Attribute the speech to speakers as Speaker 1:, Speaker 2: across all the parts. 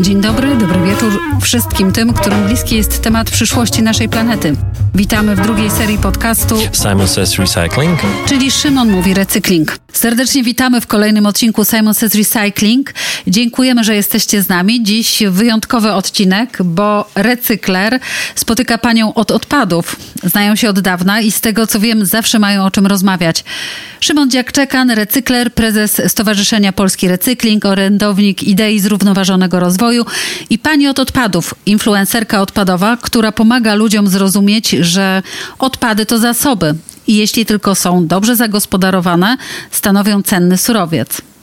Speaker 1: Dzień dobry, dobry wieczór wszystkim tym, którym bliski jest temat przyszłości naszej planety. Witamy w drugiej serii podcastu
Speaker 2: Simon Says Recycling,
Speaker 1: czyli Szymon mówi recykling. Serdecznie witamy w kolejnym odcinku Simon Says Recycling. Dziękujemy, że jesteście z nami. Dziś wyjątkowy odcinek, bo recykler spotyka panią od odpadów. Znają się od dawna i z tego co wiem, zawsze mają o czym rozmawiać. Szymon Dziak-Czekan, recykler, prezes Stowarzyszenia Polski Recykling, orędownik idei zrównoważonego rozwoju i pani od odpadów, influencerka odpadowa, która pomaga ludziom zrozumieć, że odpady to zasoby i jeśli tylko są dobrze zagospodarowane, stanowią cenny surowiec.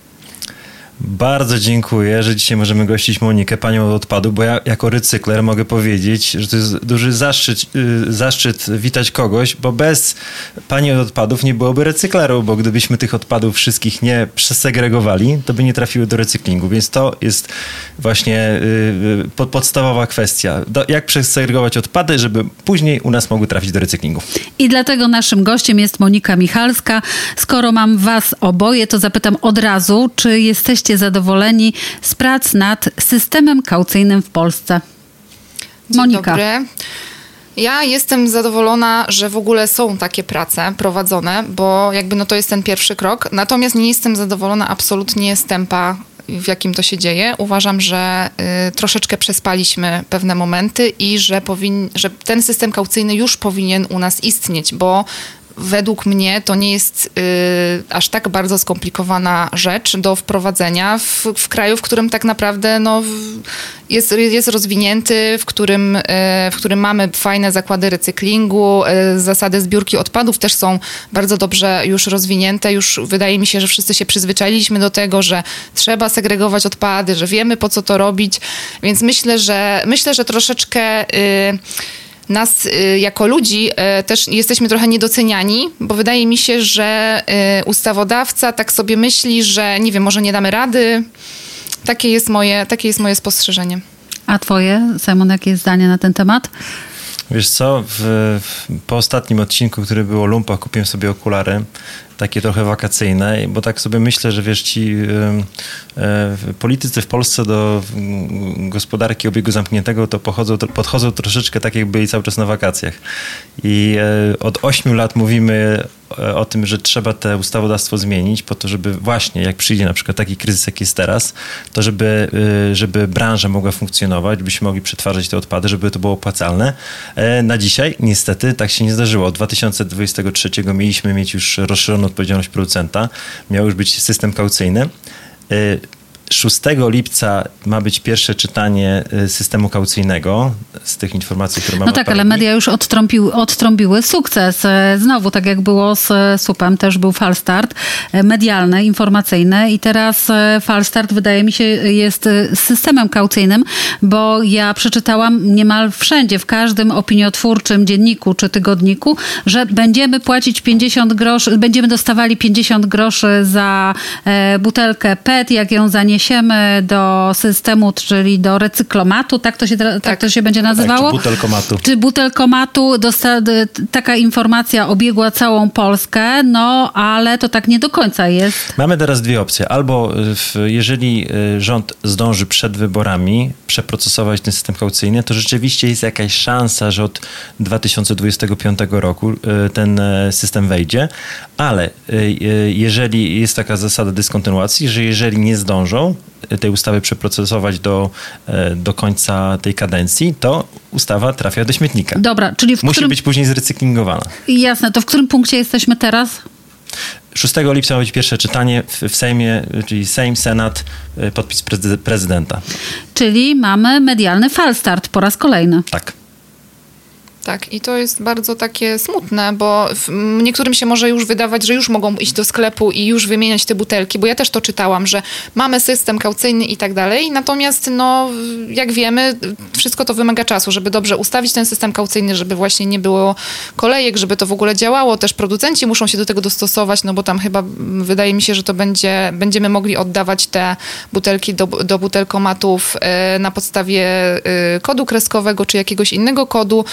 Speaker 2: Bardzo dziękuję, że dzisiaj możemy gościć Monikę, panią od odpadu, bo ja jako recykler mogę powiedzieć, że to jest duży zaszczyt, y, zaszczyt witać kogoś, bo bez pani od odpadów nie byłoby recyklerów, bo gdybyśmy tych odpadów wszystkich nie przesegregowali, to by nie trafiły do recyklingu, więc to jest właśnie y, y, podstawowa kwestia. jak przesegregować odpady, żeby później u nas mogły trafić do recyklingu.
Speaker 1: I dlatego naszym gościem jest Monika Michalska. Skoro mam was oboje, to zapytam od razu, czy jesteście jesteście zadowoleni z prac nad systemem kaucyjnym w Polsce?
Speaker 3: Monika. Dobry. Ja jestem zadowolona, że w ogóle są takie prace prowadzone, bo jakby no to jest ten pierwszy krok. Natomiast nie jestem zadowolona absolutnie z tempa, w jakim to się dzieje. Uważam, że y, troszeczkę przespaliśmy pewne momenty i że, powin, że ten system kaucyjny już powinien u nas istnieć, bo według mnie to nie jest y, aż tak bardzo skomplikowana rzecz do wprowadzenia w, w kraju, w którym tak naprawdę no, jest, jest rozwinięty, w którym, y, w którym mamy fajne zakłady recyklingu, y, zasady zbiórki odpadów też są bardzo dobrze już rozwinięte. Już wydaje mi się, że wszyscy się przyzwyczailiśmy do tego, że trzeba segregować odpady, że wiemy po co to robić, więc myślę, że myślę, że troszeczkę y, nas y, jako ludzi y, też jesteśmy trochę niedoceniani, bo wydaje mi się, że y, ustawodawca tak sobie myśli, że nie wiem, może nie damy rady. Takie jest moje, takie jest moje spostrzeżenie.
Speaker 1: A twoje, Simon, jakie jest zdanie na ten temat?
Speaker 2: Wiesz co, w, w, po ostatnim odcinku, który był o lumpach, kupiłem sobie okulary takie trochę wakacyjne, bo tak sobie myślę, że wiesz, ci e, politycy w Polsce do gospodarki obiegu zamkniętego to pochodzą, podchodzą troszeczkę tak, jak byli cały czas na wakacjach. I e, od ośmiu lat mówimy o tym, że trzeba te ustawodawstwo zmienić po to, żeby właśnie, jak przyjdzie na przykład taki kryzys, jaki jest teraz, to żeby, żeby branża mogła funkcjonować, byśmy mogli przetwarzać te odpady, żeby to było opłacalne. Na dzisiaj niestety tak się nie zdarzyło. Od 2023 mieliśmy mieć już rozszerzoną odpowiedzialność producenta, miał już być system kaucyjny. Y, 6 lipca ma być pierwsze czytanie y, systemu kaucyjnego z tych informacji, które mamy.
Speaker 1: No tak, ale media już odtrąbiły, odtrąbiły sukces. E, znowu, tak jak było z e, SUP-em, też był falstart e, medialny, informacyjny i teraz falstart wydaje mi się jest systemem kaucyjnym, bo ja przeczytałam niemal wszędzie, w każdym opiniotwórczym dzienniku czy tygodniku, że będziemy płacić 50 groszy, będziemy dostawali 50 groszy za butelkę PET, jak ją zaniesiemy przeniesiemy do systemu, czyli do recyklomatu, tak to się, tak. tak to się będzie nazywało?
Speaker 2: Tak, czy butelkomatu.
Speaker 1: Czy butelkomatu, taka informacja obiegła całą Polskę, no ale to tak nie do końca jest.
Speaker 2: Mamy teraz dwie opcje. Albo jeżeli y, rząd zdąży przed wyborami przeprocesować ten system kaucyjny, to rzeczywiście jest jakaś szansa, że od 2025 roku y, ten y, system wejdzie, ale jeżeli jest taka zasada dyskontynuacji, że jeżeli nie zdążą, tej ustawy przeprocesować do, e, do końca tej kadencji, to ustawa trafia do śmietnika.
Speaker 1: Dobra, czyli w
Speaker 2: Musi
Speaker 1: którym...
Speaker 2: być później zrecyklingowana.
Speaker 1: Jasne, to w którym punkcie jesteśmy teraz?
Speaker 2: 6 lipca ma być pierwsze czytanie w, w Sejmie, czyli Sejm, Senat, e, podpis prezydenta.
Speaker 1: Czyli mamy medialny falstart po raz kolejny.
Speaker 2: Tak.
Speaker 3: Tak, i to jest bardzo takie smutne, bo niektórym się może już wydawać, że już mogą iść do sklepu i już wymieniać te butelki, bo ja też to czytałam, że mamy system kaucyjny i tak dalej, natomiast no, jak wiemy, wszystko to wymaga czasu, żeby dobrze ustawić ten system kaucyjny, żeby właśnie nie było kolejek, żeby to w ogóle działało. Też producenci muszą się do tego dostosować, no bo tam chyba wydaje mi się, że to będzie, będziemy mogli oddawać te butelki do, do butelkomatów y, na podstawie y, kodu kreskowego czy jakiegoś innego kodu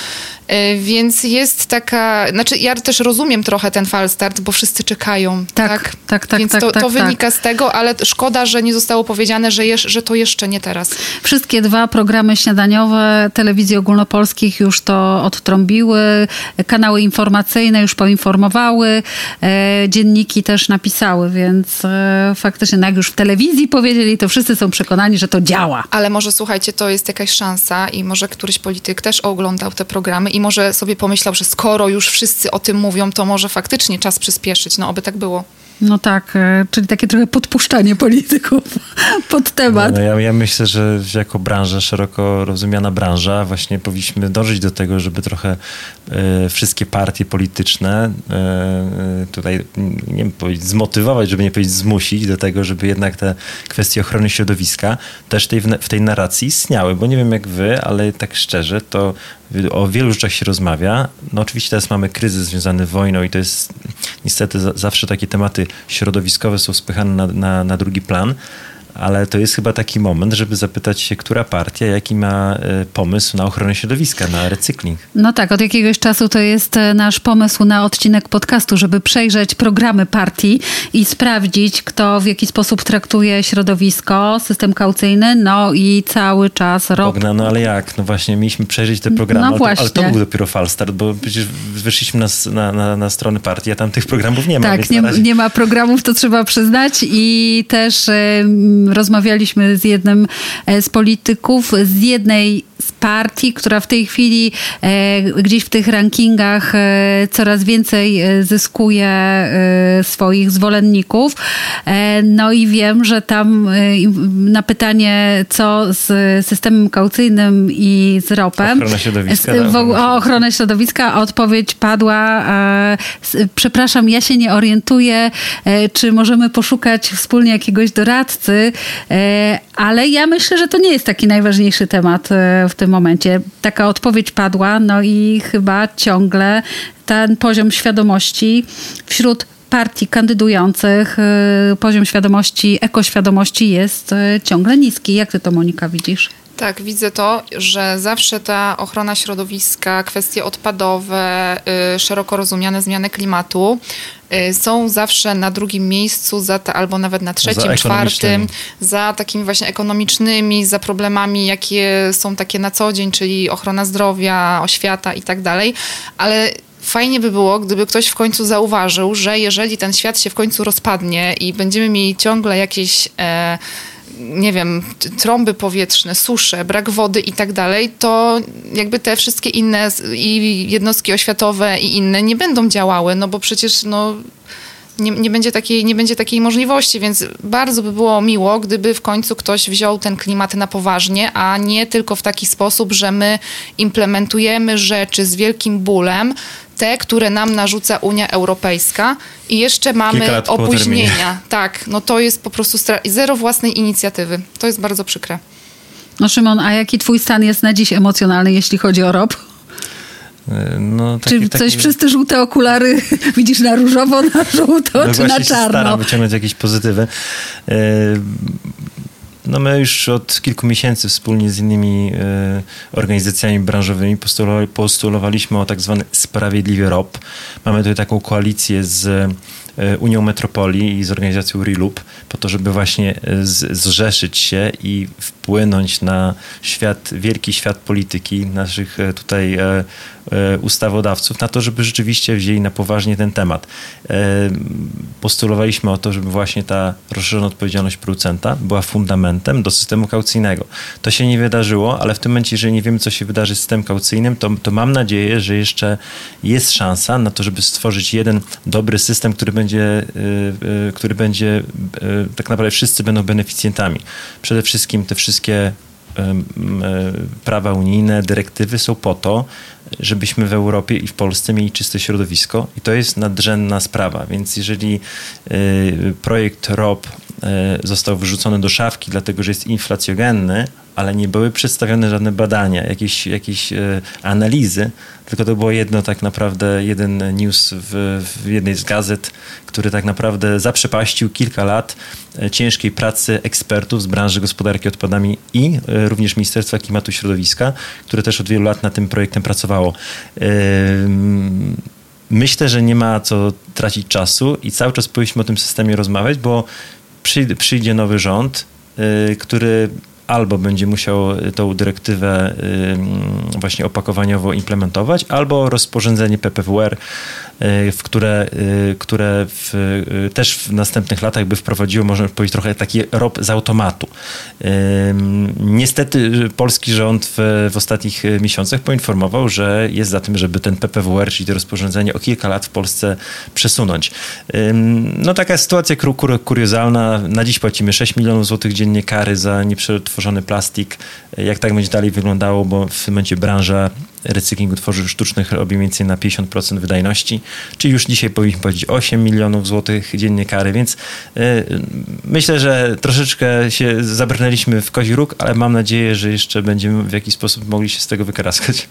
Speaker 3: Więc jest taka, znaczy ja też rozumiem trochę ten falstart, bo wszyscy czekają. Tak, tak, tak. tak
Speaker 1: Więc
Speaker 3: tak,
Speaker 1: to,
Speaker 3: tak,
Speaker 1: to
Speaker 3: wynika z tego, ale szkoda, że nie zostało powiedziane, że, jeż, że to jeszcze nie teraz.
Speaker 1: Wszystkie dwa programy śniadaniowe telewizji ogólnopolskich już to odtrąbiły, kanały informacyjne już poinformowały, e, dzienniki też napisały, więc e, faktycznie, no jak już w telewizji powiedzieli, to wszyscy są przekonani, że to działa.
Speaker 3: Ale może słuchajcie, to jest jakaś szansa i może któryś polityk też oglądał te programy i może sobie pomyślał, że skoro już wszyscy o tym mówią, to może faktycznie czas przyspieszyć. No, oby tak było.
Speaker 1: No tak, e, czyli takie trochę podpuszczanie polityków pod temat.
Speaker 2: No, ja, ja, myślę, że jako branża, szeroko rozumiana branża, właśnie powinniśmy dążyć do tego, żeby trochę e, wszystkie partie polityczne e, tutaj, nie wiem, powiedzieć, zmotywować, żeby nie powiedzieć zmusić do tego, żeby jednak te kwestie ochrony środowiska też tej, w tej narracji istniały, bo nie wiem jak wy, ale tak szczerze, to o wielu rzeczach się rozmawia. No oczywiście teraz mamy kryzys związany z wojną i to jest niestety zawsze takie tematy środowiskowe są spychane na, na, na drugi plan ale to jest chyba taki moment, żeby zapytać się, która partia, jaki ma e, pomysł na ochronę środowiska, na recykling.
Speaker 1: No tak, od jakiegoś czasu to jest e, nasz pomysł na odcinek podcastu, żeby przejrzeć programy partii i sprawdzić, kto w jaki sposób traktuje środowisko, system kaucyjny, no i cały czas rok.
Speaker 2: Bogna, no ale jak? No właśnie, mieliśmy przejrzeć te programy, no ale, to, ale, to, był dopiero falstart, bo przecież wyszliśmy na, na, na, na stronę partii, a tam tych programów nie ma.
Speaker 1: Tak, nie, razie... nie ma programów, to trzeba przyznać i też rozmawialiśmy z jednym e, z polityków z jednej partii, która w tej chwili e, gdzieś w tych rankingach e, coraz więcej zyskuje swoich zwolenników. No i wiem, że tam na pytanie, co z systemem kaucyjnym i z ropem.
Speaker 2: Ochronę środowiska.
Speaker 1: Z,
Speaker 2: o
Speaker 1: tak. ochronę środowiska odpowiedź padła. Przepraszam, ja się nie orientuję, czy możemy poszukać wspólnie jakiegoś doradcy, E, ale ja myślę, że to nie jest taki najważniejszy temat e, w tym momencie. Taka odpowiedź padła, no i chyba ciągle ten poziom świadomości wśród partii kandydujących, e, poziom świadomości, ekoświadomości jest ciągle niski. Jak ty to, Monika, widzisz?
Speaker 3: Tak, widzę to, że zawsze ta ochrona środowiska, kwestie odpadowe, y, szeroko rozumiane zmiany klimatu y, są zawsze na drugim miejscu, za ta, albo nawet na trzecim, za czwartym, za takimi właśnie ekonomicznymi, za problemami, jakie są takie na co dzień, czyli ochrona zdrowia, oświata i tak dalej. Ale fajnie by było, gdyby ktoś w końcu zauważył, że jeżeli ten świat się w końcu rozpadnie i będziemy mieli ciągle jakieś. E, nie wiem, trąby powietrzne, susze, brak wody i tak dalej, to jakby te wszystkie inne i jednostki oświatowe i inne nie będą działały, no bo przecież no, nie, nie, będzie takiej, nie będzie takiej możliwości, więc bardzo by było miło, gdyby w końcu ktoś wziął ten klimat na poważnie, a nie tylko w taki sposób, że my implementujemy rzeczy z wielkim bólem, te, które nam narzuca Unia Europejska i jeszcze mamy opóźnienia. Tak, no to jest po prostu zero własnej inicjatywy. To jest bardzo przykre.
Speaker 1: No Szymon, a jaki twój stan jest na dziś emocjonalny, jeśli chodzi o ROP?
Speaker 2: E, no,
Speaker 1: taki, czy coś taki... przez te żółte okulary widzisz na różowo, na żółto, no czy na czarno?
Speaker 2: Staram wyciągnąć jakieś pozytywy. No my już od kilku miesięcy wspólnie z innymi e, organizacjami branżowymi postulowaliśmy o tak zwany sprawiedliwy ROP. Mamy tutaj taką koalicję z E, Unią Metropolii i z organizacją RILUB po to, żeby właśnie e, zrzeszyć się i wpłynąć na świat, wielki świat polityki naszych tutaj ustawodawców, na to, żeby rzeczywiście wzięli na poważnie ten temat. Postulowaliśmy o to, żeby właśnie ta rozszerzona odpowiedzialność producenta była fundamentem do systemu kaucyjnego. To się nie wydarzyło, ale w tym momencie, jeżeli nie wiemy, co się wydarzy z systemem kaucyjnym, to, to mam nadzieję, że jeszcze jest szansa na to, żeby stworzyć jeden dobry system, który będzie y, który będzie, tak naprawdę wszyscy będą beneficjentami. Przede wszystkim te wszystkie prawa unijne, dyrektywy są po to, żebyśmy w Europie i w Polsce mieli czyste środowisko i to jest nadrzędna sprawa. Więc jeżeli projekt ROP został wyrzucony do szafki, dlatego że jest inflacjogenny, ale nie były przedstawione żadne badania, jakieś, jakieś analizy, tylko to było jedno tak naprawdę, jeden news w, w jednej z gazet, który tak naprawdę zaprzepaścił kilka lat ciężkiej pracy ekspertów z branży gospodarki odpadami i również Ministerstwa Klimatu i Środowiska, które też od wielu lat nad tym projektem pracowało. Myślę, że nie ma co tracić czasu i cały czas powinniśmy o tym systemie rozmawiać, bo przyjdzie, nowy rząd, y, który albo będzie musiał tą dyrektywę y, właśnie opakowaniowo implementować, albo rozporządzenie PPWR w które, y, które w, y, też w następnych latach by wprowadziło, można powiedzieć, trochę taki rob z automatu. Niestety polski rząd w, w ostatnich miesiącach poinformował, że jest za tym, żeby ten PPWR, czyli to rozporządzenie o kilka lat w Polsce przesunąć. No taka sytuacja kur, kur, kuriozalna. Na dziś płacimy 6 milionów złotych dziennie kary za nieprzetworzony plastik. Jak tak będzie dalej wyglądało, bo w tym momencie branża recyklingu tworzyw sztucznych robi mniej więcej na 50% wydajności, czyli już dzisiaj powinniśmy powiedzieć 8 milionów złotych dziennie kary, więc y, myślę, że troszeczkę się zabrnęliśmy w kozi róg, ale mam nadzieję, że jeszcze będziemy w jakiś sposób mogli się z tego wykaraskać.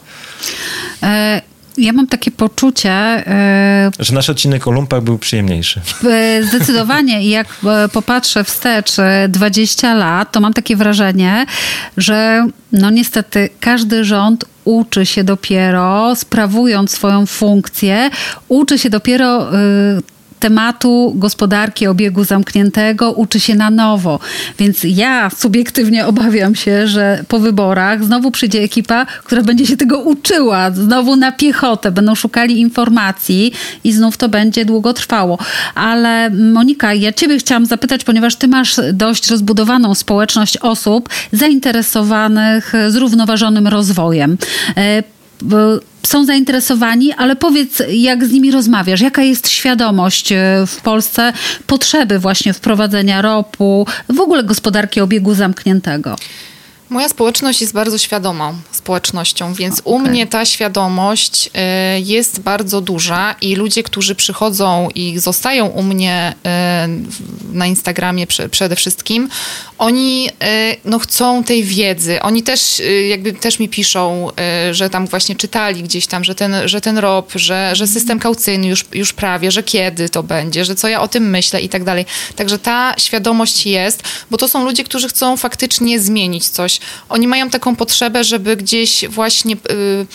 Speaker 1: E ja mam takie poczucie.
Speaker 2: E, że nasz odcinek o lumpach był przyjemniejszy.
Speaker 1: E, zdecydowanie. I jak e, popatrzę wstecz 20 lat, to mam takie wrażenie, że no niestety każdy rząd uczy się dopiero, sprawując swoją funkcję, uczy się dopiero tematu gospodarki obiegu zamkniętego uczy się na nowo. Więc ja subiektywnie obawiam się, że po wyborach znowu przyjdzie ekipa, która będzie się tego uczyła, znowu na piechotę, będą szukali informacji i znów to będzie długo trwało. Ale Monika, ja ciebie chciałam zapytać, ponieważ ty masz dość rozbudowaną społeczność osób zainteresowanych zrównoważonym rozwojem e, są zainteresowani, ale powiedz, jak z nimi rozmawiasz, jaka jest świadomość e, w Polsce potrzeby właśnie wprowadzenia ropu, w ogóle gospodarki obiegu zamkniętego?
Speaker 3: Moja społeczność jest bardzo świadomą społecznością, więc okay. u mnie ta świadomość y, jest bardzo duża i ludzie, którzy przychodzą i zostają u mnie y, na Instagramie przede wszystkim, oni y, no, chcą tej wiedzy. Oni też jakby też mi piszą, że tam właśnie czytali gdzieś tam, że ten, że ten ROP, że, że system kaucyjny już, już prawie, że kiedy to będzie, że co ja o tym myślę i tak dalej. Także ta świadomość jest, bo to są ludzie, którzy chcą faktycznie zmienić coś oni mają taką potrzebę, żeby gdzieś właśnie. Yy,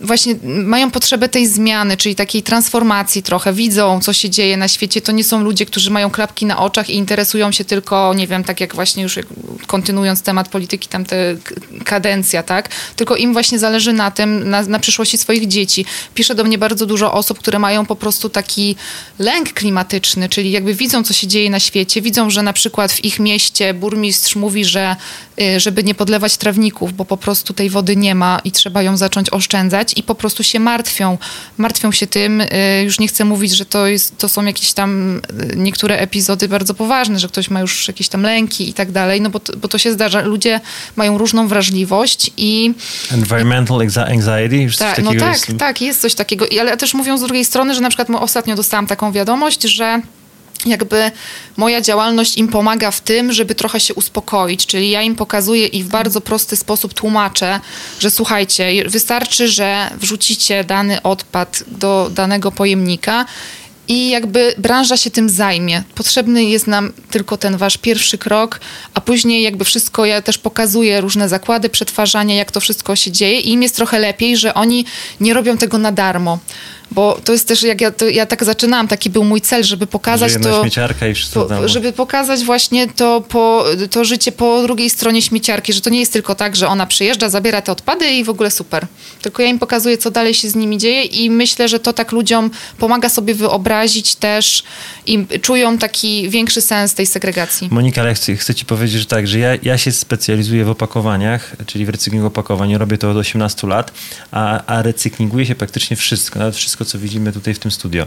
Speaker 3: właśnie mają potrzebę tej zmiany, czyli takiej transformacji trochę, widzą, co się dzieje na świecie. To nie są ludzie, którzy mają klapki na oczach i interesują się tylko, nie wiem, tak jak właśnie już kontynuując temat polityki, tam te kadencja, tak? Tylko im właśnie zależy na tym, na, na przyszłości swoich dzieci. Pisze do mnie bardzo dużo osób, które mają po prostu taki lęk klimatyczny, czyli jakby widzą, co się dzieje na świecie, widzą, że na przykład w ich mieście burmistrz mówi, że y, żeby nie podlewać trawników, bo po prostu tej wody nie ma i trzeba ją zacząć oszczędzać i po prostu się martwią. Martwią się tym. Y, już nie chcę mówić, że to, jest, to są jakieś tam y, niektóre epizody bardzo poważne, że ktoś ma już jakieś tam lęki i tak dalej, no bo, bo to się zdarza. Ludzie mają różną wrażliwość i...
Speaker 2: Environmental anxiety?
Speaker 3: Tak, no tak, jest... tak, jest coś takiego. Ale też mówią z drugiej strony, że na przykład ostatnio dostałam taką wiadomość, że jakby moja działalność im pomaga w tym, żeby trochę się uspokoić, czyli ja im pokazuję i w bardzo prosty sposób tłumaczę, że słuchajcie, wystarczy, że wrzucicie dany odpad do danego pojemnika i jakby branża się tym zajmie. Potrzebny jest nam tylko ten wasz pierwszy krok, a później jakby wszystko, ja też pokazuję różne zakłady przetwarzania, jak to wszystko się dzieje i im jest trochę lepiej, że oni nie robią tego na darmo bo to jest też, jak ja, to, ja tak zaczynałam, taki był mój cel, żeby pokazać to...
Speaker 2: śmieciarka i wszystko
Speaker 3: po, Żeby pokazać właśnie to, po, to życie po drugiej stronie śmieciarki, że to nie jest tylko tak, że ona przyjeżdża, zabiera te odpady i w ogóle super. Tylko ja im pokazuję, co dalej się z nimi dzieje i myślę, że to tak ludziom pomaga sobie wyobrazić też i czują taki większy sens tej segregacji.
Speaker 2: Monika, ale chcę, chcę ci powiedzieć, że tak, że ja, ja się specjalizuję w opakowaniach, czyli w recyklingu opakowań. Robię to od 18 lat, a, a recyklinguję się praktycznie wszystko, nawet wszystko wszystko, co widzimy tutaj w tym studio.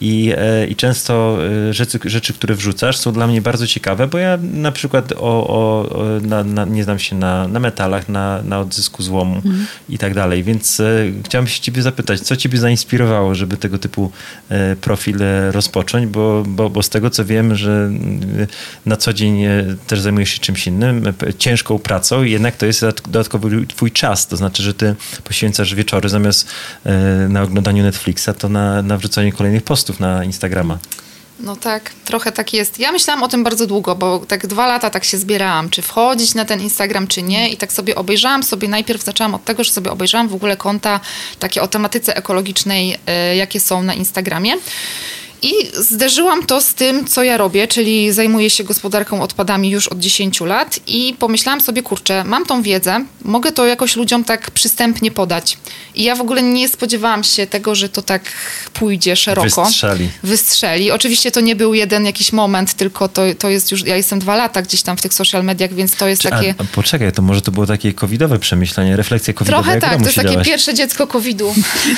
Speaker 2: I, i często rzeczy, rzeczy, które wrzucasz są dla mnie bardzo ciekawe, bo ja na przykład o, o, na, na, nie znam się na, na metalach, na, na odzysku złomu mm. i tak dalej, więc chciałbym się ciebie zapytać, co ciebie zainspirowało, żeby tego typu profil rozpocząć, bo, bo, bo z tego, co wiem, że na co dzień też zajmujesz się czymś innym, ciężką pracą jednak to jest dodatkowy twój czas, to znaczy, że ty poświęcasz wieczory zamiast e, na oglądaniu Netflixa, to na, na wrzucaniu kolejnych postów na Instagrama.
Speaker 3: No tak, trochę tak jest. Ja myślałam o tym bardzo długo, bo tak dwa lata tak się zbierałam, czy wchodzić na ten Instagram, czy nie. I tak sobie obejrzałam sobie, najpierw zaczęłam od tego, że sobie obejrzałam w ogóle konta takie o tematyce ekologicznej, e, jakie są na Instagramie. I zderzyłam to z tym, co ja robię, czyli zajmuję się gospodarką odpadami już od 10 lat i pomyślałam sobie, kurczę, mam tą wiedzę, mogę to jakoś ludziom tak przystępnie podać. I ja w ogóle nie spodziewałam się tego, że to tak pójdzie szeroko.
Speaker 2: Wystrzeli.
Speaker 3: Wystrzeli. Oczywiście to nie był jeden jakiś moment, tylko to, to jest już, ja jestem dwa lata gdzieś tam w tych social mediach, więc to jest Czy, takie...
Speaker 2: A, a poczekaj, to może to było takie covidowe przemyślenie, refleksja covidowa.
Speaker 3: Trochę tak, to jest takie pierwsze dziecko covidu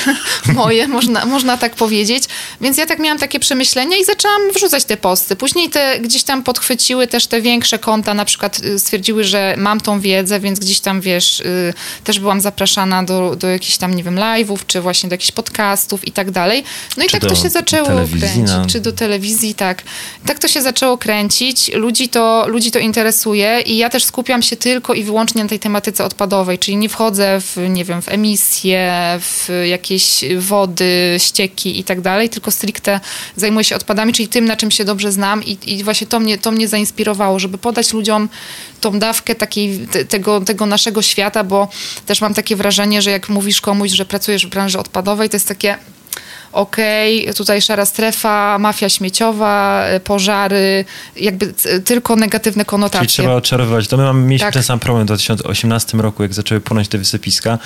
Speaker 3: moje, można, można tak powiedzieć. Więc ja tak miałam takie takie przemyślenia i zaczęłam wrzucać te posty. Później te gdzieś tam podchwyciły też te większe konta, na przykład y, stwierdziły, że mam tą wiedzę, więc gdzieś tam, wiesz, y, też byłam zapraszana do, do jakichś tam, nie wiem, live'ów, czy właśnie do jakichś podcastów i tak dalej. No i
Speaker 2: czy
Speaker 3: tak to się zaczęło kręcić. Czy do telewizji, tak. Tak to się zaczęło kręcić. Ludzi to, ludzi to interesuje i ja też skupiam się tylko i wyłącznie na tej tematyce odpadowej, czyli nie wchodzę w, nie wiem, w emisje, w jakieś wody, ścieki i tak dalej, tylko stricte zajmuję się odpadami, czyli tym, na czym się dobrze znam i, i właśnie to mnie, to mnie zainspirowało, żeby podać ludziom tą dawkę takiej, te, tego, tego naszego świata, bo też mam takie wrażenie, że jak mówisz komuś, że pracujesz w branży odpadowej, to jest takie okej, okay, tutaj szara strefa, mafia śmieciowa, e, pożary, jakby tylko negatywne konotacje.
Speaker 2: Czyli trzeba oczarowywać. To my mamy, mieliśmy tak. ten sam problem w 2018 roku, jak zaczęły płynąć te wysypiska,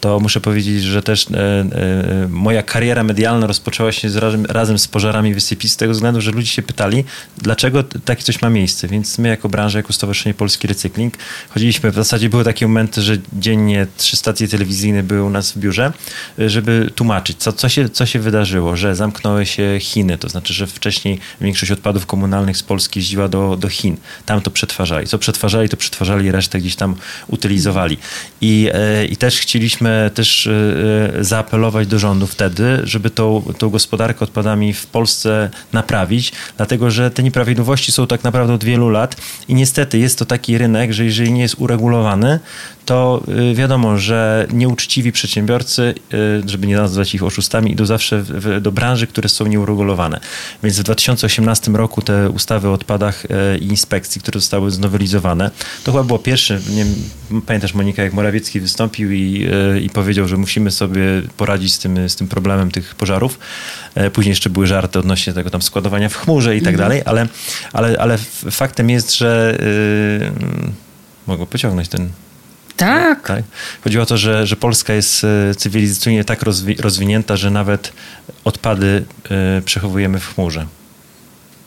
Speaker 2: to muszę powiedzieć, że też e, e, moja kariera medialna rozpoczęła się z, razem, razem z pożarami wysypisk z tego względu, że ludzie się pytali, dlaczego takie coś ma miejsce. Więc my jako branża, jako Stowarzyszenie Polski Recykling chodziliśmy, w zasadzie były takie momenty, że dziennie trzy stacje telewizyjne były u nas w biurze, żeby tłumaczyć, co, co, się, co się wydarzyło, że zamknęły się Chiny, to znaczy, że wcześniej większość odpadów komunalnych z Polski jeździła do, do Chin. Tam to przetwarzali. Co przetwarzali, to przetwarzali, resztę gdzieś tam utylizowali. I, e, i też chcieliśmy też e, zaapelować do rządu wtedy, żeby tą, tą gospodarkę odpadami w Polsce naprawić, dlatego że te nieprawidłowości są tak naprawdę od wielu lat i niestety jest to taki rynek, że jeżeli nie jest uregulowany, to y, wiadomo, że nieuczciwi przedsiębiorcy, y, żeby nie nazwać ich oszustami, idą zawsze do branży, które są nieuregulowane. Więc w 2018 roku te ustawy o odpadach y, i inspekcji, które zostały znowelizowane, to chyba było pierwsze, nie pamiętasz Monika, jak Morawiecki wystąpił i, i powiedział, że musimy sobie poradzić z tym, z tym problemem tych pożarów. Później jeszcze były żarty odnośnie tego tam składowania w chmurze i tak mhm. dalej, ale, ale, ale faktem jest, że yy, mogę pociągnąć ten
Speaker 1: tak. tak.
Speaker 2: Chodziło o to, że, że Polska jest e, cywilizacyjnie tak rozwi rozwinięta, że nawet odpady y, przechowujemy w chmurze.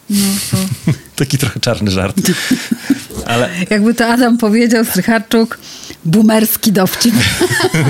Speaker 2: No to... Taki trochę czarny żart.
Speaker 1: Ale... Jakby to Adam powiedział, Strycharczuk, boomerski dowcip.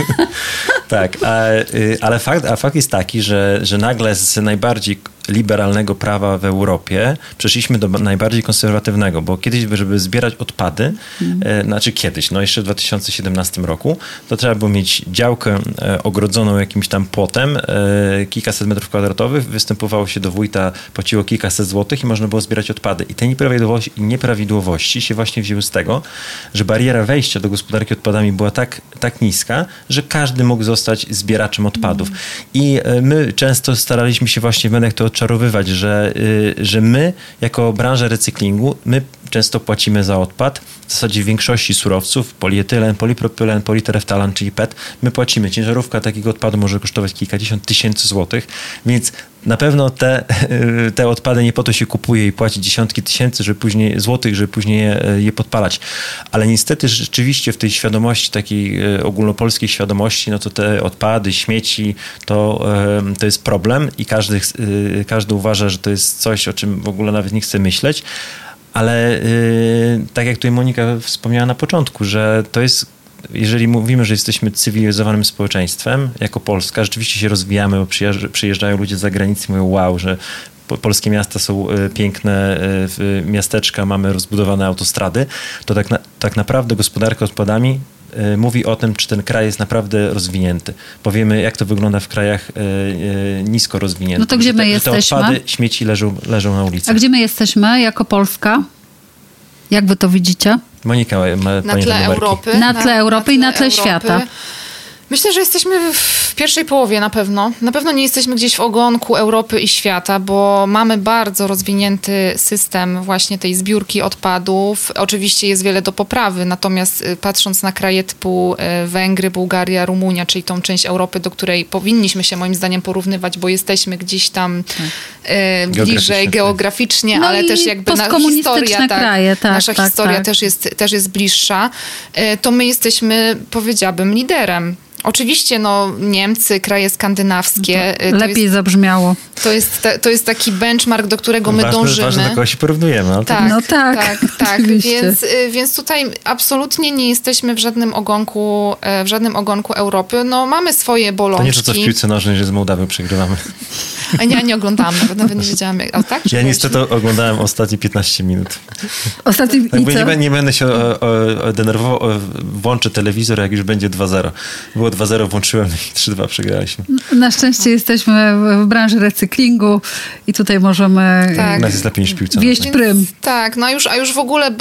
Speaker 2: tak, a, y, ale fakt, a fakt jest taki, że, że nagle z najbardziej liberalnego prawa w Europie przeszliśmy do najbardziej konserwatywnego, bo kiedyś, żeby zbierać odpady, mm. znaczy kiedyś, no jeszcze w 2017 roku, to trzeba było mieć działkę e, ogrodzoną jakimś tam płotem, e, kilkaset metrów kwadratowych, występowało się do wójta, płaciło kilkaset złotych i można było zbierać odpady. I te nieprawidłowości, nieprawidłowości się właśnie wzięły z tego, że bariera wejścia do gospodarki odpadami była tak, tak niska, że każdy mógł zostać zbieraczem odpadów. Mm. I my często staraliśmy się właśnie w mediach to odczarowywać, że, y, że my jako branża recyklingu, my często płacimy za odpad, w zasadzie w większości surowców, polietylen, polipropylen, politereftalan, czyli PET, my płacimy. Ciężarówka takiego odpadu może kosztować kilkadziesiąt tysięcy złotych, więc na pewno te, te odpady nie po to się kupuje i płaci dziesiątki tysięcy żeby później, złotych, żeby później je, je podpalać. Ale niestety rzeczywiście w tej świadomości, takiej e, ogólnopolskiej świadomości, no to te odpady, śmieci, to, to jest problem i każdy, e, każdy uważa, że to jest coś, o czym w ogóle nawet nie chce myśleć. Ale tak jak tutaj Monika wspomniała na początku, że to jest jeżeli mówimy, że jesteśmy cywilizowanym społeczeństwem, jako Polska, rzeczywiście się rozwijamy, bo przyjeżdżają ludzie z zagranicy i mówią wow, że polskie miasta są e, piękne, e, miasteczka, mamy rozbudowane autostrady, to tak, na, tak naprawdę gospodarka odpadami e, mówi o tym, czy ten kraj jest naprawdę rozwinięty. Powiemy, jak to wygląda w krajach nisko rozwiniętych.
Speaker 1: No to gdzie my
Speaker 2: te,
Speaker 1: jesteśmy?
Speaker 2: Te odpady, śmieci leżą, leżą na ulicy.
Speaker 1: A gdzie my jesteśmy jako Polska? Jak wy to widzicie?
Speaker 2: Monika ma
Speaker 3: Na tle Europy.
Speaker 1: Na tle Europy na, i na tle Europy. świata.
Speaker 3: Myślę, że jesteśmy w pierwszej połowie na pewno. Na pewno nie jesteśmy gdzieś w ogonku Europy i świata, bo mamy bardzo rozwinięty system właśnie tej zbiórki odpadów. Oczywiście jest wiele do poprawy, natomiast y, patrząc na kraje typu y, Węgry, Bułgaria, Rumunia, czyli tą część Europy, do której powinniśmy się moim zdaniem porównywać, bo jesteśmy gdzieś tam e, bliżej tak. geograficznie,
Speaker 1: no
Speaker 3: ale też jakby na historia, tak,
Speaker 1: kraje, tak,
Speaker 3: nasza
Speaker 1: tak,
Speaker 3: historia
Speaker 1: tak.
Speaker 3: Też, jest, też jest bliższa, to my jesteśmy, powiedziałabym, liderem. Oczywiście no, Niemcy, kraje skandynawskie.
Speaker 1: No lepiej
Speaker 3: jest,
Speaker 1: zabrzmiało.
Speaker 3: To jest, to jest taki benchmark, do którego my
Speaker 2: ważne,
Speaker 3: dążymy.
Speaker 2: Ważne, do kogo się porównujemy.
Speaker 1: No tak, no tak,
Speaker 3: tak, tak. Więc, y, więc tutaj absolutnie nie jesteśmy w żadnym ogonku, e, w żadnym ogonku Europy. No, mamy swoje bolączki.
Speaker 2: To nie to, co w piłce nożnej, że z Mołdawią przegrywamy.
Speaker 3: A ja nie oglądałam, nawet, nawet nie wiedziałam. Jak, o, tak?
Speaker 2: Ja niestety oglądałem ostatnie 15 minut.
Speaker 1: Ostatnie
Speaker 2: tak, nie, nie, będę się o, o, denerwował, włączę telewizor, jak już będzie 2-0. Było 2-0, włączyłem i 3-2 przegraliśmy.
Speaker 1: Na szczęście jesteśmy w branży recyklingu i tutaj możemy
Speaker 2: tak. Nas jest lepiej niż piłce
Speaker 1: wieść prym.
Speaker 3: Tak, no a już, a już w ogóle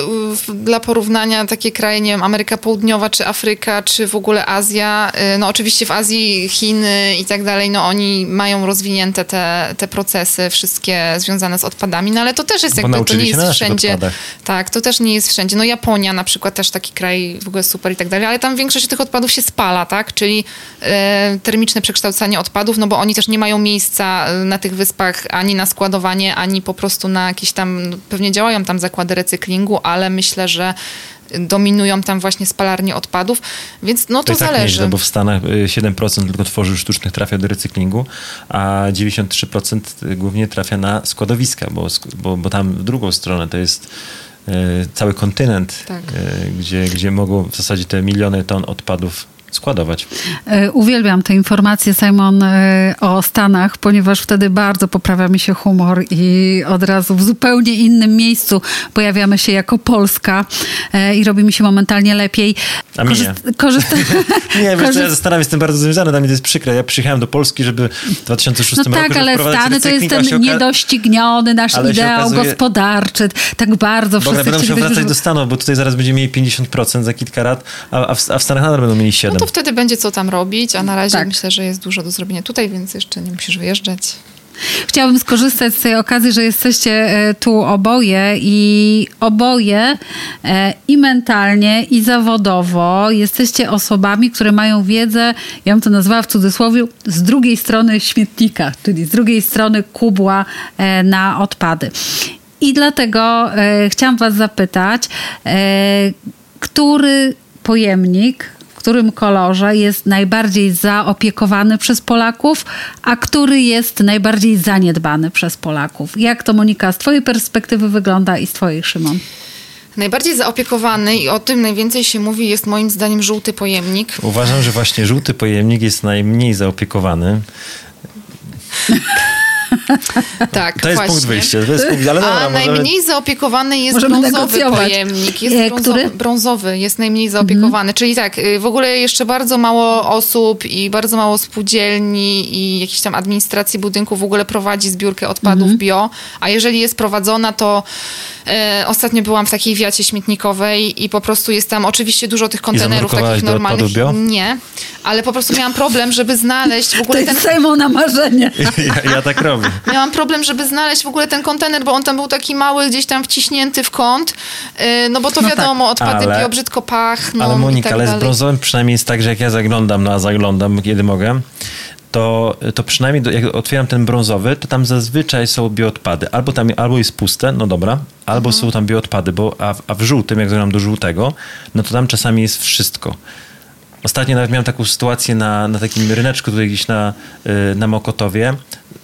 Speaker 3: dla porównania takie kraje, nie wiem, Ameryka Południowa, czy Afryka, czy w ogóle Azja, y, no oczywiście w Azji Chiny i tak dalej, no oni mają rozwinięte te, te procesy wszystkie związane z odpadami, no ale to też jest
Speaker 2: Bo
Speaker 3: jakby, to nie jest wszędzie.
Speaker 2: Odpadach.
Speaker 3: Tak, to też nie jest wszędzie. No Japonia na przykład też taki kraj w ogóle super i tak dalej, ale tam większość tych odpadów się spala, tak, czyli e, termiczne przekształcanie odpadów, no bo oni też nie mają miejsca e, na tych wyspach ani na składowanie, ani po prostu na jakieś tam, no, pewnie działają tam zakłady recyklingu, ale myślę, że dominują tam właśnie spalarnie odpadów, więc no to, to zależy.
Speaker 2: Tak nie, bo w Stanach 7% y, tylko tworzyw sztucznych trafia do recyklingu, a 93% głównie trafia na składowiska, bo, bo, bo tam w drugą stronę to jest y, cały kontynent, tak. Y, gdzie, gdzie mogą w zasadzie te miliony ton odpadów składować.
Speaker 1: E, uwielbiam te informacje, Simon, e, o Stanach, ponieważ wtedy bardzo poprawia mi się humor i od razu w zupełnie innym miejscu pojawiamy się jako Polska e, i robi mi się momentalnie lepiej.
Speaker 2: A mi Korzyst nie. Korzysta nie, wiesz co, ja zastanawiam się z tym bardzo związany, dla mnie to jest przykre. Ja przyjechałem do Polski, żeby w 2006
Speaker 1: no
Speaker 2: roku
Speaker 1: tak, ale Stany to jest ten niedościgniony nasz ale ideał okazuje... gospodarczy. Tak bardzo wszyscy
Speaker 2: będą musiał wracać do Stanów, bo tutaj zaraz będzie mieli 50% za kilka lat, a w, a w Stanach nadal będą mieli 7%.
Speaker 3: No to wtedy będzie co tam robić, a na razie tak. myślę, że jest dużo do zrobienia tutaj, więc jeszcze nie musisz wyjeżdżać.
Speaker 1: Chciałabym skorzystać z tej okazji, że jesteście e, tu oboje i oboje e, i mentalnie, i zawodowo jesteście osobami, które mają wiedzę, ja bym to nazwała w cudzysłowie, z drugiej strony śmietnika, czyli z drugiej strony kubła e, na odpady. I dlatego chciałam Was zapytać, który pojemnik którym kolorze jest najbardziej zaopiekowany przez Polaków, a który jest najbardziej zaniedbany przez Polaków. Jak to, Monika, z Twojej perspektywy wygląda i z Twojej, Szymon?
Speaker 3: Najbardziej zaopiekowany i o tym najwięcej się mówi jest moim zdaniem żółty pojemnik.
Speaker 2: Uważam, że właśnie żółty pojemnik jest najmniej zaopiekowany.
Speaker 3: tak,
Speaker 2: To jest
Speaker 3: właśnie.
Speaker 2: punkt wyjścia. To jest punkt, ale dobra,
Speaker 3: A
Speaker 2: możemy...
Speaker 3: najmniej zaopiekowany jest Możemy brązowy pojemnik. Jest e, brązowy, Który? brązowy jest najmniej zaopiekowany. Mhm. Czyli tak, y, w ogóle jeszcze bardzo mało osób i bardzo mało spółdzielni i jakiejś tam administracji budynków w ogóle prowadzi zbiórkę odpadów mhm. bio, a jeżeli jest prowadzona, to e, ostatnio byłam w takiej wiacie śmietnikowej i po prostu jest tam oczywiście dużo tych kontenerów takich normalnych.
Speaker 2: Bio?
Speaker 3: Nie, ale po prostu miałam problem, żeby znaleźć w ogóle
Speaker 1: to
Speaker 3: ten...
Speaker 1: To na marzenie.
Speaker 2: Ja, ja tak robię.
Speaker 3: Miałam problem, żeby znaleźć w ogóle ten kontener, bo on tam był taki mały, gdzieś tam wciśnięty w kąt, y, no bo to no wiadomo, tak, odpady ale, bio brzydko pachną
Speaker 2: Ale Monika,
Speaker 3: tak
Speaker 2: ale
Speaker 3: dalej.
Speaker 2: z brązowym przynajmniej jest tak, że jak ja zaglądam, no a zaglądam, kiedy mogę, to, to przynajmniej do, jak otwieram ten brązowy, to tam zazwyczaj są bioodpady. Albo tam albo jest puste, no dobra, albo mhm. są tam bioodpady, bo a, a w żółtym, jak zagram do żółtego, no to tam czasami jest wszystko. Ostatnio nawet miałem taką sytuację na, na takim ryneczku tutaj gdzieś na, y, na Mokotowie.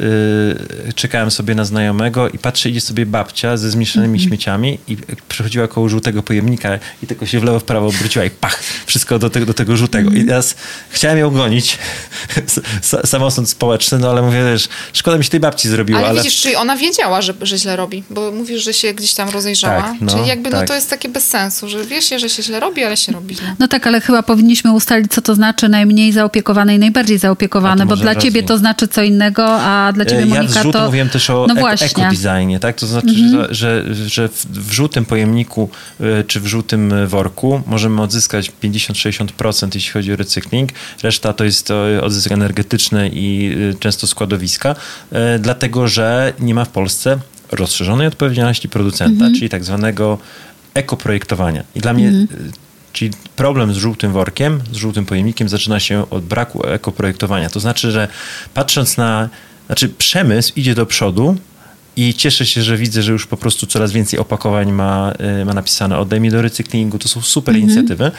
Speaker 2: Y, czekałem sobie na znajomego i patrzę, idzie sobie babcia ze zmieszanymi mm -hmm. śmieciami i przechodziła koło żółtego pojemnika i tylko się w lewo, w prawo obróciła i pach, wszystko do tego, do tego żółtego. I teraz chciałem ją gonić, samosąd społeczny, no ale mówię, wiesz, szkoda mi się tej babci zrobiło.
Speaker 3: Ale, ale... widzisz, czy ona wiedziała, że, że źle robi? Bo mówisz, że się gdzieś tam rozejrzała. Tak, no, Czyli jakby no, tak. no to jest takie bez sensu, że wiesz, że się źle robi, ale się robi źle.
Speaker 1: No tak, ale chyba powinniśmy ustalić, co to znaczy najmniej zaopiekowane i najbardziej zaopiekowane, bo dla ciebie to znaczy co innego, a dla ciebie, Monika,
Speaker 2: ja w
Speaker 1: to...
Speaker 2: mówiłem też o no ekodesignie, tak? To znaczy, mhm. że, że, w żółtym pojemniku y, czy w żółtym worku możemy odzyskać 50-60%, jeśli chodzi o recykling. Reszta to jest odzysk energetyczny i często składowiska, dlatego że nie ma w Polsce rozszerzonej odpowiedzialności producenta, mhm. czyli tak zwanego ekoprojektowania. I dla mnie mhm. Czyli problem z żółtym workiem, z żółtym pojemnikiem zaczyna się od braku ekoprojektowania. To znaczy, że patrząc na, znaczy przemysł idzie do przodu, i cieszę się, że widzę, że już po prostu coraz więcej opakowań ma, y, ma napisane oddaj do recyklingu. To są super mhm. inicjatywy,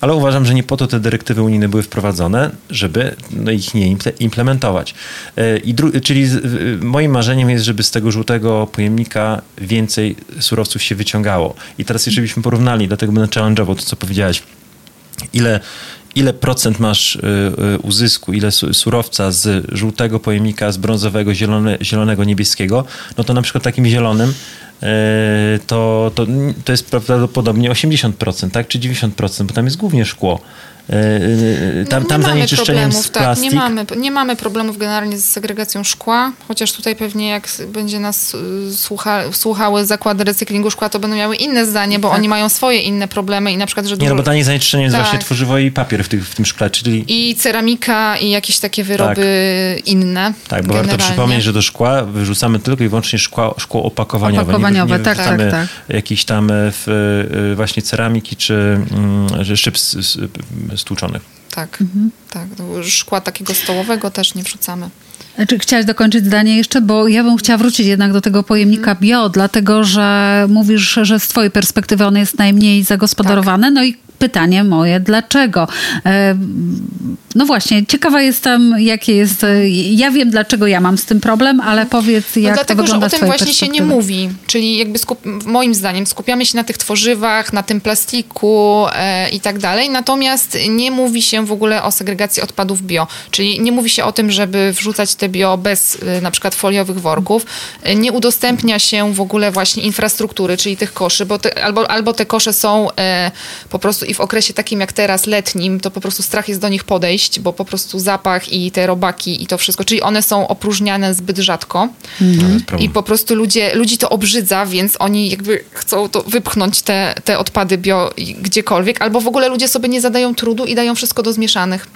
Speaker 2: ale uważam, że nie po to te dyrektywy unijne były wprowadzone, żeby no, ich nie implementować. Y, I czyli moim marzeniem jest, żeby z tego żółtego pojemnika więcej surowców się wyciągało. I teraz jeżeli byśmy porównali, dlatego będę challenge'ował to, co powiedziałeś, ile ile procent masz y, y, uzysku, ile surowca z żółtego pojemnika, z brązowego, zielone, zielonego, niebieskiego, no to na przykład takim zielonym y, to, to, to jest prawdopodobnie 80%, tak? Czy 90%, bo tam jest głównie szkło. E, e, tam, tam zanieczyszczeniem z plastik.
Speaker 3: Tak, nie, mamy, nie mamy problemów generalnie z segregacją szkła, chociaż tutaj pewnie jak będzie nas y, słucha, słuchały zakłady recyklingu szkła, to będą miały inne zdanie, bo tak. oni mają swoje inne problemy i na przykład, że
Speaker 2: dużo... Nie, no bo tanie zanieczyszczenie tak. jest właśnie tworzywo i papier w, tych, w tym szkle, czyli...
Speaker 3: I ceramika i jakieś takie wyroby tak. inne.
Speaker 2: Tak, bo warto przypomnieć, że do szkła wyrzucamy tylko i wyłącznie szkło, szkło opakowaniowe. Opakowaniowe, nie, nie tak, tak, tak. Tam e, w, właśnie ceramiki czy, czy szyb stłuczonych.
Speaker 3: Tak, mhm. tak. Szkła takiego stołowego też nie wrzucamy.
Speaker 1: Czy chciałaś dokończyć zdanie jeszcze? Bo ja bym chciała wrócić jednak do tego pojemnika mhm. bio, dlatego że mówisz, że z twojej perspektywy on jest najmniej zagospodarowany, tak. no i pytanie moje, dlaczego? E, no właśnie, ciekawa jestem, jakie jest. E, ja wiem, dlaczego ja mam z tym problem, ale powiedz, jak no
Speaker 3: dlatego,
Speaker 1: to wygląda
Speaker 3: że o tym właśnie się nie mówi. Czyli jakby skup, moim zdaniem skupiamy się na tych tworzywach, na tym plastiku e, i tak dalej. Natomiast nie mówi się w ogóle o segregacji odpadów bio. Czyli nie mówi się o tym, żeby wrzucać te bio bez e, na przykład foliowych worków. E, nie udostępnia się w ogóle właśnie infrastruktury, czyli tych koszy, bo te, albo, albo te kosze są e, po prostu i w okresie takim jak teraz, letnim, to po prostu strach jest do nich podejść, bo po prostu zapach i te robaki i to wszystko, czyli one są opróżniane zbyt rzadko. Mhm. i po prostu ludzie, ludzi to obrzydza, więc oni jakby chcą to wypchnąć te, te odpady bio gdziekolwiek, albo w ogóle ludzie sobie nie zadają trudu i dają wszystko do zmieszanych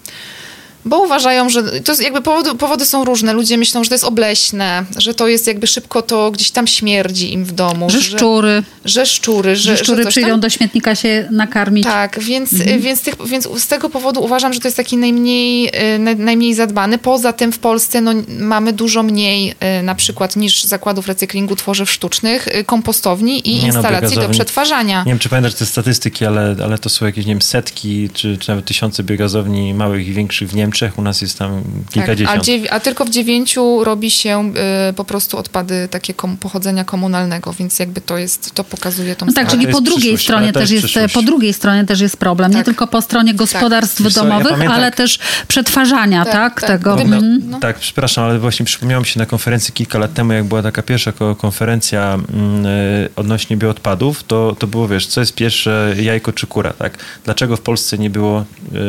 Speaker 3: bo uważają, że to jest jakby powody, powody są różne. Ludzie myślą, że to jest obleśne, że to jest jakby szybko to gdzieś tam śmierdzi im w domu.
Speaker 1: Że szczury.
Speaker 3: Że, że szczury.
Speaker 1: Że, że szczury że przyjdą tam... do śmietnika się nakarmić.
Speaker 3: Tak, więc, mhm. więc, tych, więc z tego powodu uważam, że to jest taki najmniej, y, najmniej zadbany. Poza tym w Polsce no, mamy dużo mniej y, na przykład niż zakładów recyklingu tworzyw sztucznych, y, kompostowni i nie no, instalacji no, do przetwarzania.
Speaker 2: Nie wiem, czy pamiętasz te statystyki, ale, ale to są jakieś, nie wiem, setki czy, czy nawet tysiące biogazowni małych i większych w Niemczech Niemczech, u nas jest tam kilkadziesiąt.
Speaker 3: Tak, a, a, tylko w dziewięciu robi się y, po prostu odpady takie kom, pochodzenia komunalnego, więc jakby to jest, to pokazuje tą
Speaker 1: no Tak, czyli po drugiej stronie też jest, po drugiej stronie też jest problem, tak. nie tylko po stronie tak. gospodarstw tak. domowych, ja ale też przetwarzania, tak, tak, tak tego.
Speaker 2: No, no. Tak, przepraszam, ale właśnie przypomniało mi się na konferencji kilka lat temu, jak była taka pierwsza konferencja mm, y, odnośnie bioodpadów, to, to było, wiesz, co jest pierwsze, jajko czy kura, tak? Dlaczego w Polsce nie było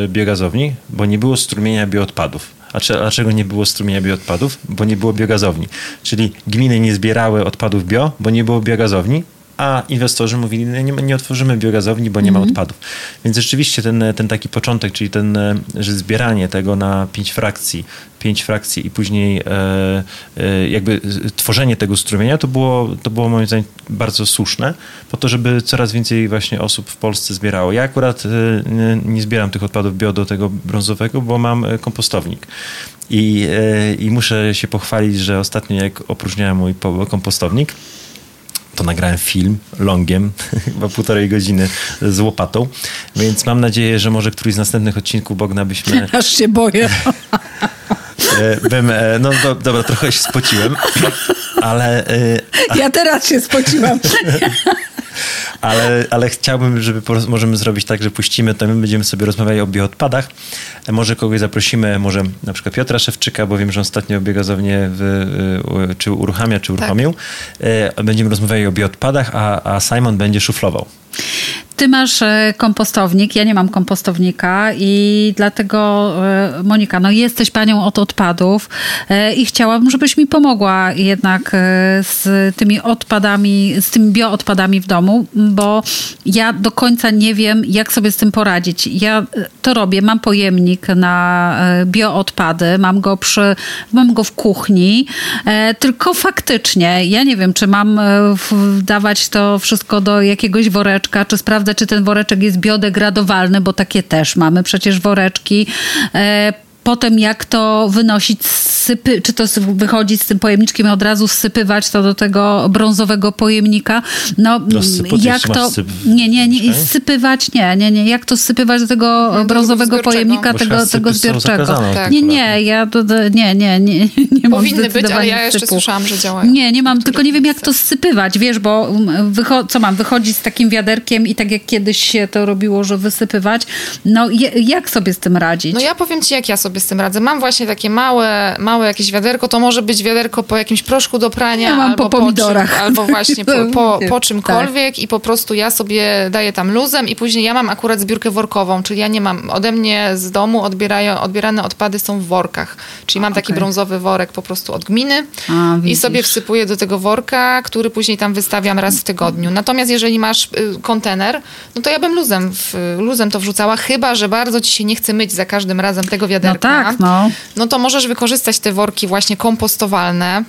Speaker 2: y, biogazowni? Bo nie było strumienia strumienia bioodpadów. A dlaczego nie było strumienia bioodpadów? Bo nie było biogazowni. Czyli gminy nie zbierały odpadów bio, bo nie było biogazowni, a inwestorzy mówili, nie, nie otworzymy biogazowni, bo nie ma mhm. odpadów. Więc rzeczywiście ten, ten taki początek, czyli ten, że zbieranie tego na pięć frakcji, pięć frakcji i później e, e, jakby tworzenie tego strumienia, to było, to było moim zdaniem bardzo słuszne, po to, żeby coraz więcej właśnie osób w Polsce zbierało. Ja akurat e, nie zbieram tych odpadów bio do tego brązowego, bo mam kompostownik. I, i muszę się pochwalić, że ostatnio jak opróżniałem mój kompostownik, to nagrałem film longiem, chyba półtorej godziny z łopatą, więc mam nadzieję, że może któryś z następnych odcinków Bogna byśmy...
Speaker 1: Aż się boję.
Speaker 2: E, bym, e, no do, dobra, trochę się spociłem, ale...
Speaker 1: A... Ja teraz się spociłam.
Speaker 2: Ale, ale chciałbym, żeby możemy zrobić tak, że puścimy, to my będziemy sobie rozmawiali o bioodpadach. Może kogoś zaprosimy, może na przykład Piotra Szewczyka, bo wiem, że ostatnio biogazownię w, czy uruchamia, czy uruchomił. Tak. Będziemy rozmawiali o bioodpadach, a, a Simon będzie szuflował.
Speaker 1: Ty masz e, kompostownik, ja nie mam kompostownika i dlatego e, Monika, no jesteś panią od odpadów e, i chciałabym, żebyś mi pomogła jednak z tymi odpadami, z tymi bioodpadami w domu, bo ja do końca nie wiem, jak sobie z tym poradzić. Ja to robię, mam pojemnik na bioodpady, mam go przy, mam go w kuchni, tylko faktycznie ja nie wiem, czy mam dawać to wszystko do jakiegoś woreczka, czy sprawdzać sprawdzać, czy ten woreczek jest biodegradowalny, bo takie też mamy przecież woreczki. Potem jak to wynosić, sypy, czy to wychodzić z tym pojemniczkiem i od razu sypywać to do tego brązowego pojemnika. No, jak to... Nie, nie, nie, sypywać, nie, nie, nie. Jak to sypywać do tego no, brązowego pojemnika, tego, tego zbiorczego? Tak, nie, nie, ja to, nie, nie, nie, nie
Speaker 3: Powinny być, ale ja jeszcze sypu. słyszałam, że działają.
Speaker 1: Nie, nie mam, tylko nie wiem jak to sypywać, wiesz, bo wycho- co mam, wychodzić z takim wiaderkiem i tak jak kiedyś się to robiło, że wysypywać. No jak sobie z tym radzić?
Speaker 3: No ja powiem ci, jak ja sobie sobie z tym radzę. Mam właśnie takie małe, małe jakieś wiaderko, to może być wiaderko po jakimś proszku do prania,
Speaker 1: ja mam
Speaker 3: albo
Speaker 1: po pomidorach.
Speaker 3: Po czym, albo właśnie po, po, po czymkolwiek tak. i po prostu ja sobie daję tam luzem i później ja mam akurat zbiórkę workową, czyli ja nie mam, ode mnie z domu odbierają, odbierane odpady są w workach, czyli mam taki brązowy worek po prostu od gminy A, i sobie wsypuję do tego worka, który później tam wystawiam raz w tygodniu. Natomiast jeżeli masz y, kontener, no to ja bym luzem, w, luzem to wrzucała, chyba, że bardzo ci się nie chce myć za każdym razem tego no wiaderka.
Speaker 1: No tak, no.
Speaker 3: no to możesz wykorzystać te worki właśnie kompostowalne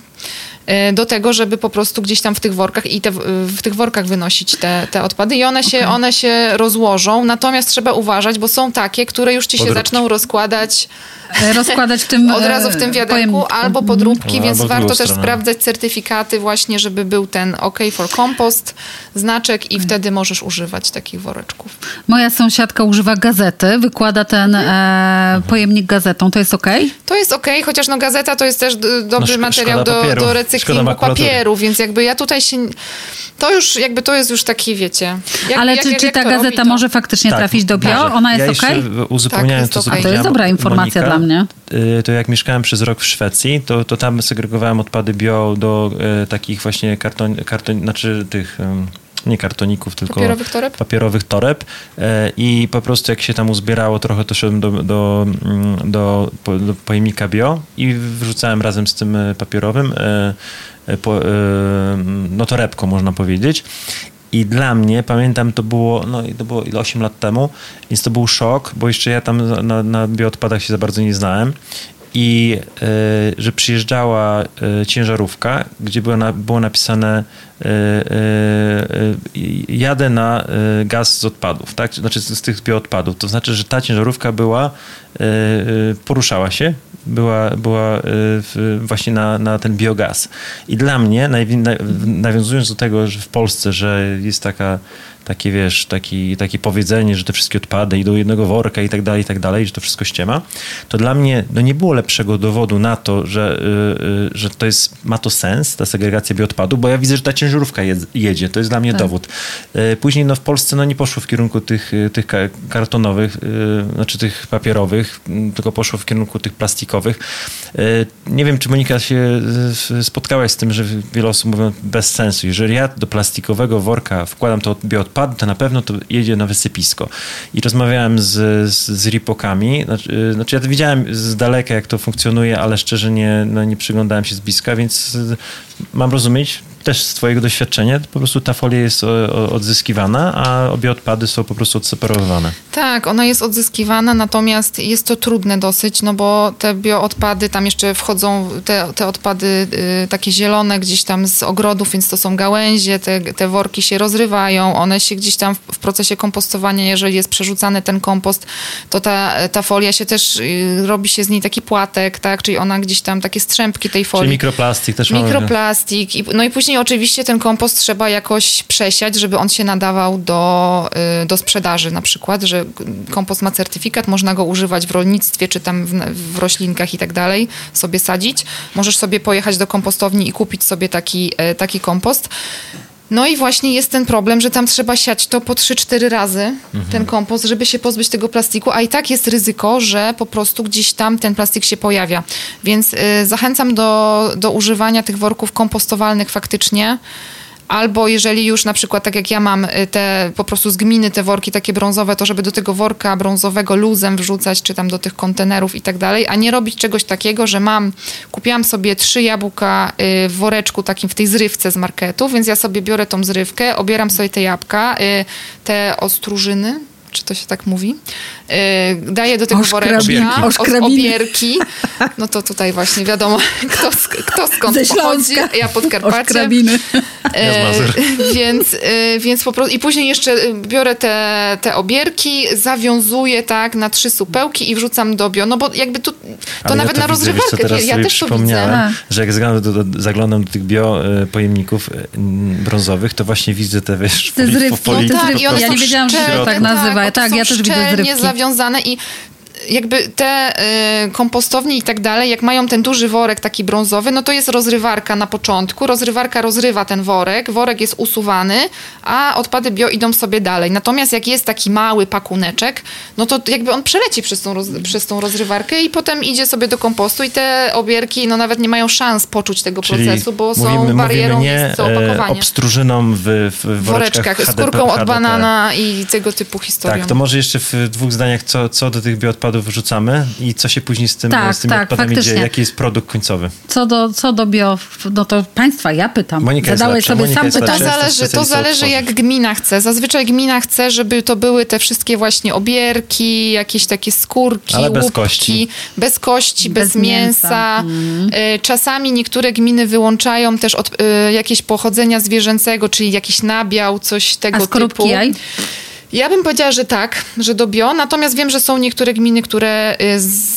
Speaker 3: y, do tego, żeby po prostu gdzieś tam w tych workach i te, w tych workach wynosić te, te odpady i one się, okay. one się rozłożą. Natomiast trzeba uważać, bo są takie, które już ci się Podróbki. zaczną rozkładać
Speaker 1: rozkładać w tym
Speaker 3: Od razu w tym e, wiaderku albo podróbki, no, więc warto też sprawdzać certyfikaty właśnie, żeby był ten OK for compost znaczek i wtedy możesz używać takich woreczków.
Speaker 1: Moja sąsiadka używa gazety, wykłada ten e, pojemnik gazetą. To jest OK?
Speaker 3: To jest OK, chociaż no gazeta to jest też dobry no, materiał do, do recyklingu papieru, więc jakby ja tutaj się... To już jakby to jest już taki, wiecie...
Speaker 1: Jak, Ale jak, czy, jak, czy ta gazeta robi, może faktycznie tak, trafić do bio? Ona jest ja OK?
Speaker 2: uzupełniałem tak, to, co okay.
Speaker 1: To jest dobra informacja Monika. dla mnie.
Speaker 2: Y, to jak mieszkałem przez rok w Szwecji, to, to tam segregowałem odpady bio do e, takich właśnie karton, karton, znaczy tych nie kartoników, tylko
Speaker 3: papierowych toreb,
Speaker 2: papierowych toreb. E, i po prostu jak się tam uzbierało trochę, to szedłem do, do, mm, do, do pojemnika bio i wrzucałem razem z tym papierowym po, no torebką można powiedzieć i dla mnie, pamiętam, to było, no, to było 8 lat temu, więc to był szok, bo jeszcze ja tam na, na bioodpadach się za bardzo nie znałem. I y, że przyjeżdżała y, ciężarówka, gdzie było, na, było napisane y, jadę na gaz z odpadów, tak? Znaczy z, z tych bioodpadów. To znaczy, że ta ciężarówka była, poruszała się była, była właśnie na, na ten biogaz. I dla mnie, nawiązując do tego, że w Polsce, że jest taka takie, wiesz, taki, takie powiedzenie, że te wszystkie odpady idą do jednego worka i tak dalej, i tak dalej, że to wszystko ściema, to dla mnie no nie było lepszego dowodu na to, że, yy, że to jest, ma to sens, ta segregacja bioodpadu, bo ja widzę, że ta ciężarówka jedzie. To jest dla mnie tak. dowód. Yy, później no, w Polsce no, nie poszło w kierunku tych, y, tych kartonowych, yy, znaczy tych papierowych, mm, tylko poszło w kierunku tych plastikowych. Y, nie wiem, czy Monika się spotkałaś z tym, że wiele osób mówią bez sensu. Jeżeli ja do plastikowego worka wkładam to bioodpad, odpadł, to na pewno to jedzie na wysypisko. I rozmawiałem z, z, z ripokami. Znaczy, y, znaczy, ja widziałem z daleka, jak to funkcjonuje, ale szczerze nie, no, nie przyglądałem się z bliska, więc y, mam rozumieć, też z twojego doświadczenia, po prostu ta folia jest odzyskiwana, a obie odpady są po prostu odseparowane.
Speaker 3: Tak, ona jest odzyskiwana, natomiast jest to trudne dosyć, no bo te bioodpady, tam jeszcze wchodzą te, te odpady y, takie zielone gdzieś tam z ogrodów, więc to są gałęzie, te, te worki się rozrywają, one się gdzieś tam w, w procesie kompostowania, jeżeli jest przerzucany ten kompost, to ta, ta folia się też, y, robi się z niej taki płatek, tak, czyli ona gdzieś tam, takie strzępki tej folii.
Speaker 2: Czyli mikroplastik też
Speaker 3: Mikroplastik, i, no i później oczywiście ten kompost trzeba jakoś przesiać, żeby on się nadawał do, y, do sprzedaży na przykład, że kompost ma certyfikat, można go używać w rolnictwie czy tam w, w roślinkach i tak dalej, sobie sadzić. Możesz sobie pojechać do kompostowni i kupić sobie taki, y, taki kompost. No i właśnie jest ten problem, że tam trzeba siać to po 3-4 razy, mhm. ten kompost, żeby się pozbyć tego plastiku, a i tak jest ryzyko, że po prostu gdzieś tam ten plastik się pojawia. Więc y, zachęcam do, do używania tych worków kompostowalnych faktycznie. Albo jeżeli już na przykład, tak jak ja mam y, te po prostu z gminy te worki takie brązowe, to żeby do tego worka brązowego luzem wrzucać, czy tam do tych kontenerów i tak dalej, a nie robić czegoś takiego, że mam, kupiłam sobie trzy jabłka y, w woreczku takim w tej zrywce z marketu, więc ja sobie biorę tą zrywkę, obieram sobie te jabłka, y, te ostróżyny, czy to się tak mówi, yy, daje do tego woreczka, obierki. No to tutaj właśnie wiadomo, kto, kto skąd Ze pochodzi. Ja Podkarpacie. Yy, więc, yy, więc po prostu, i później jeszcze y, biorę te, te obierki, zawiązuję tak na trzy supełki i wrzucam do bio. No bo jakby tu, to
Speaker 2: Ale
Speaker 3: nawet
Speaker 2: ja
Speaker 3: na rozrywalkę,
Speaker 2: widzę, wiesz,
Speaker 3: ja, też to widzę.
Speaker 2: że jak zaglądam do, do, zaglądam do tych bio y, pojemników brązowych, to właśnie widzę te, wiesz,
Speaker 1: te zrywki,
Speaker 2: no
Speaker 1: tak, i one ja nie wiedziałam, że to tak nazywa nazywa. Tak, ja też widzę zrywki.
Speaker 3: zawiązane i jakby te y, kompostownie i tak dalej, jak mają ten duży worek taki brązowy, no to jest rozrywarka na początku. Rozrywarka rozrywa ten worek, worek jest usuwany, a odpady bio idą sobie dalej. Natomiast jak jest taki mały pakuneczek, no to jakby on przeleci przez tą, roz, przez tą rozrywarkę i potem idzie sobie do kompostu i te obierki no nawet nie mają szans poczuć tego Czyli procesu, bo mówimy, są barierą mówimy nie, opakowanie.
Speaker 2: obstrużyną w, w woreczkach,
Speaker 3: woreczkach z kurką od banana i tego typu historią.
Speaker 2: Tak, to może jeszcze w dwóch zdaniach co, co do tych bioodpadów odpadów wrzucamy i co się później z, tym, tak, z tymi tak, odpadami faktycznie. dzieje? Jaki jest produkt końcowy?
Speaker 1: Co do, co do bio, no to państwa, ja pytam. Monika Zadałeś sobie Monika sam pytanie.
Speaker 3: To zależy, to zależy jak gmina chce. Zazwyczaj gmina chce, żeby to były te wszystkie właśnie obierki, jakieś takie skórki,
Speaker 2: Ale bez
Speaker 3: łupki,
Speaker 2: kości.
Speaker 3: Bez kości, bez, bez mięsa. Mm. Czasami niektóre gminy wyłączają też od, y, jakieś pochodzenia zwierzęcego, czyli jakiś nabiał, coś tego
Speaker 1: A typu. Jaj?
Speaker 3: Ja bym powiedziała, że tak, że do bio, natomiast wiem, że są niektóre gminy, które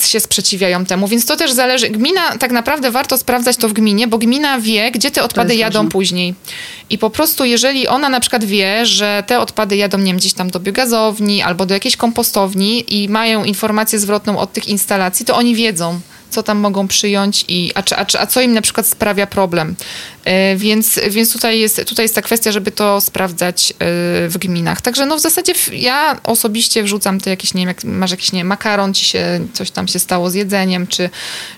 Speaker 3: y, się sprzeciwiają temu, więc to też zależy. Gmina, tak naprawdę warto sprawdzać to w gminie, bo gmina wie, gdzie te odpady jadą ważne. później. I po prostu, jeżeli ona na przykład wie, że te odpady jadą, nie wiem, gdzieś tam do biogazowni albo do jakiejś kompostowni i mają informację zwrotną od tych instalacji, to oni wiedzą, co tam mogą przyjąć i a, a, a co im na przykład sprawia problem. E, więc, więc tutaj, jest, tutaj jest ta kwestia, żeby to sprawdzać e, w gminach. Także no w zasadzie ja osobiście wrzucam te jakieś, nie wiem, jak masz jakiś, nie wiem, makaron, ci się coś tam się stało z jedzeniem, czy,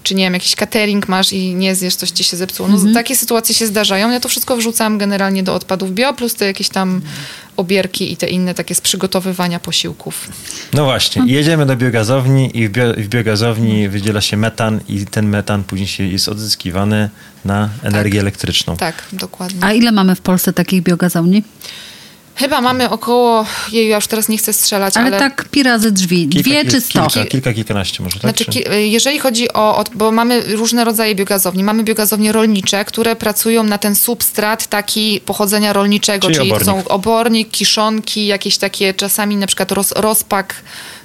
Speaker 3: czy nie wiem, jakiś catering masz i nie zjesz, coś ci się zepsuło. No mhm. takie sytuacje się zdarzają. Ja to wszystko wrzucam generalnie do odpadów bio, plus te jakieś tam obierki i te inne takie z przygotowywania posiłków.
Speaker 2: No właśnie, jedziemy do biogazowni i w, bio, w biogazowni wydziela się metan i ten metan później się jest odzyskiwany na energię tak. elektryczną.
Speaker 3: Tak, dokładnie.
Speaker 1: A ile mamy w Polsce takich biogazowni?
Speaker 3: Chyba mamy około, jej ja już teraz nie chcę strzelać, ale...
Speaker 1: ale tak pi razy drzwi, kilka, dwie czy sto?
Speaker 2: Kilka, kilka, kilkanaście może, tak?
Speaker 3: Znaczy, jeżeli chodzi o, bo mamy różne rodzaje biogazowni. Mamy biogazownie rolnicze, które pracują na ten substrat taki pochodzenia rolniczego, czyli, czyli to są obornik, kiszonki, jakieś takie czasami na przykład roz, rozpak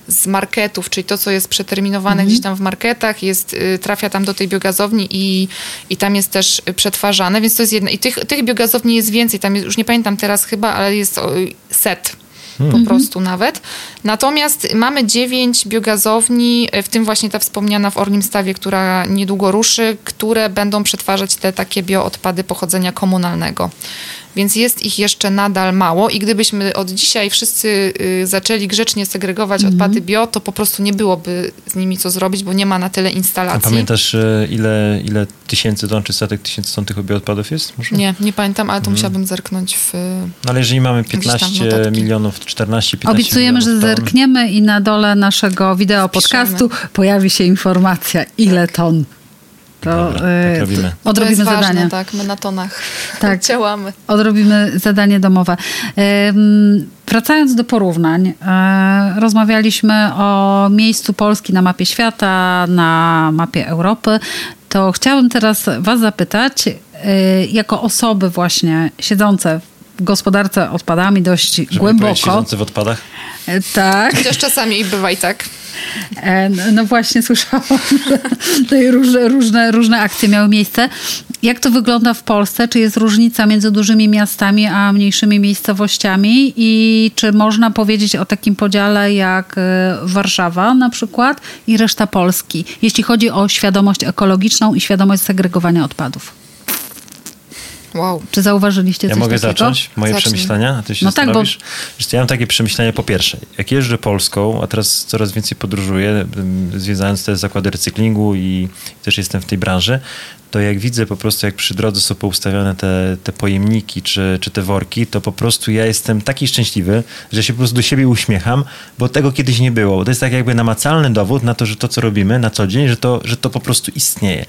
Speaker 3: z marketów, czyli to, co jest przeterminowane mhm. gdzieś tam w marketach, jest, y, trafia tam do tej biogazowni i, i tam jest też przetwarzane, więc to jest jedno. I tych, tych biogazowni jest więcej, tam jest, już nie pamiętam teraz chyba, ale jest set po prostu nawet. Natomiast mamy dziewięć biogazowni, w tym właśnie ta wspomniana w Orlim Stawie, która niedługo ruszy, które będą przetwarzać te takie bioodpady pochodzenia komunalnego więc jest ich jeszcze nadal mało i gdybyśmy od dzisiaj wszyscy y, zaczęli grzecznie segregować -hmm. odpady bio, to po prostu nie byłoby z nimi co zrobić, bo nie ma na tyle instalacji.
Speaker 2: A pamiętasz y, ile, ile tysięcy ton czy setek tysięcy ton tych bioodpadów jest?
Speaker 3: Może? Nie, nie pamiętam, ale to mm. musiałabym zerknąć w...
Speaker 2: No ale jeżeli mamy 15 milionów, 14, 15
Speaker 1: Obiecujemy, że zerkniemy i na dole naszego wideo podcastu pojawi się informacja, ile ton
Speaker 2: to, Dobra, tak y, robimy.
Speaker 1: Odrobimy
Speaker 3: to
Speaker 1: zadanie. Ważne,
Speaker 3: tak, my na tonach tak. działamy.
Speaker 1: Odrobimy zadanie domowe. Wracając do porównań, e, rozmawialiśmy o miejscu Polski na mapie świata, na mapie Europy. To chciałabym teraz Was zapytać, y, jako osoby właśnie siedzące w gospodarce odpadami dość Żeby głęboko.
Speaker 2: Siedzące w odpadach?
Speaker 1: E, tak.
Speaker 3: Chociaż czasami bywa i tak.
Speaker 1: E, no właśnie słyszałam, że tutaj różne, różne, różne akcje miały miejsce. jak to wygląda w Polsce? Czy jest różnica między dużymi miastami a mniejszymi miejscowościami? I czy można powiedzieć o takim podziale jak e, Warszawa na przykład i reszta Polski, jeśli chodzi o świadomość ekologiczną i świadomość segregowania odpadów?
Speaker 3: Wow.
Speaker 1: Czy zauważyliście
Speaker 2: ja
Speaker 1: coś
Speaker 2: mogę
Speaker 1: takiego?
Speaker 2: zacząć moje
Speaker 1: Zacznij.
Speaker 2: przemyślenia? A ty się
Speaker 1: No tak, bo-?
Speaker 2: Wiesz Ja mam takie przemyślenia po pierwsze. Jak jeżdżę Polską, a teraz coraz więcej podróżuję, zwiedzając te zakłady recyklingu i też jestem w tej branży, to jak widzę po prostu, jak przy drodze są poustawione te, te pojemniki czy, czy te worki, to po prostu ja jestem taki szczęśliwy, że się po prostu do siebie uśmiecham, bo tego kiedyś nie było. To jest tak jakby namacalny dowód na to, że to, co robimy na co dzień, że to, że to po prostu istnieje.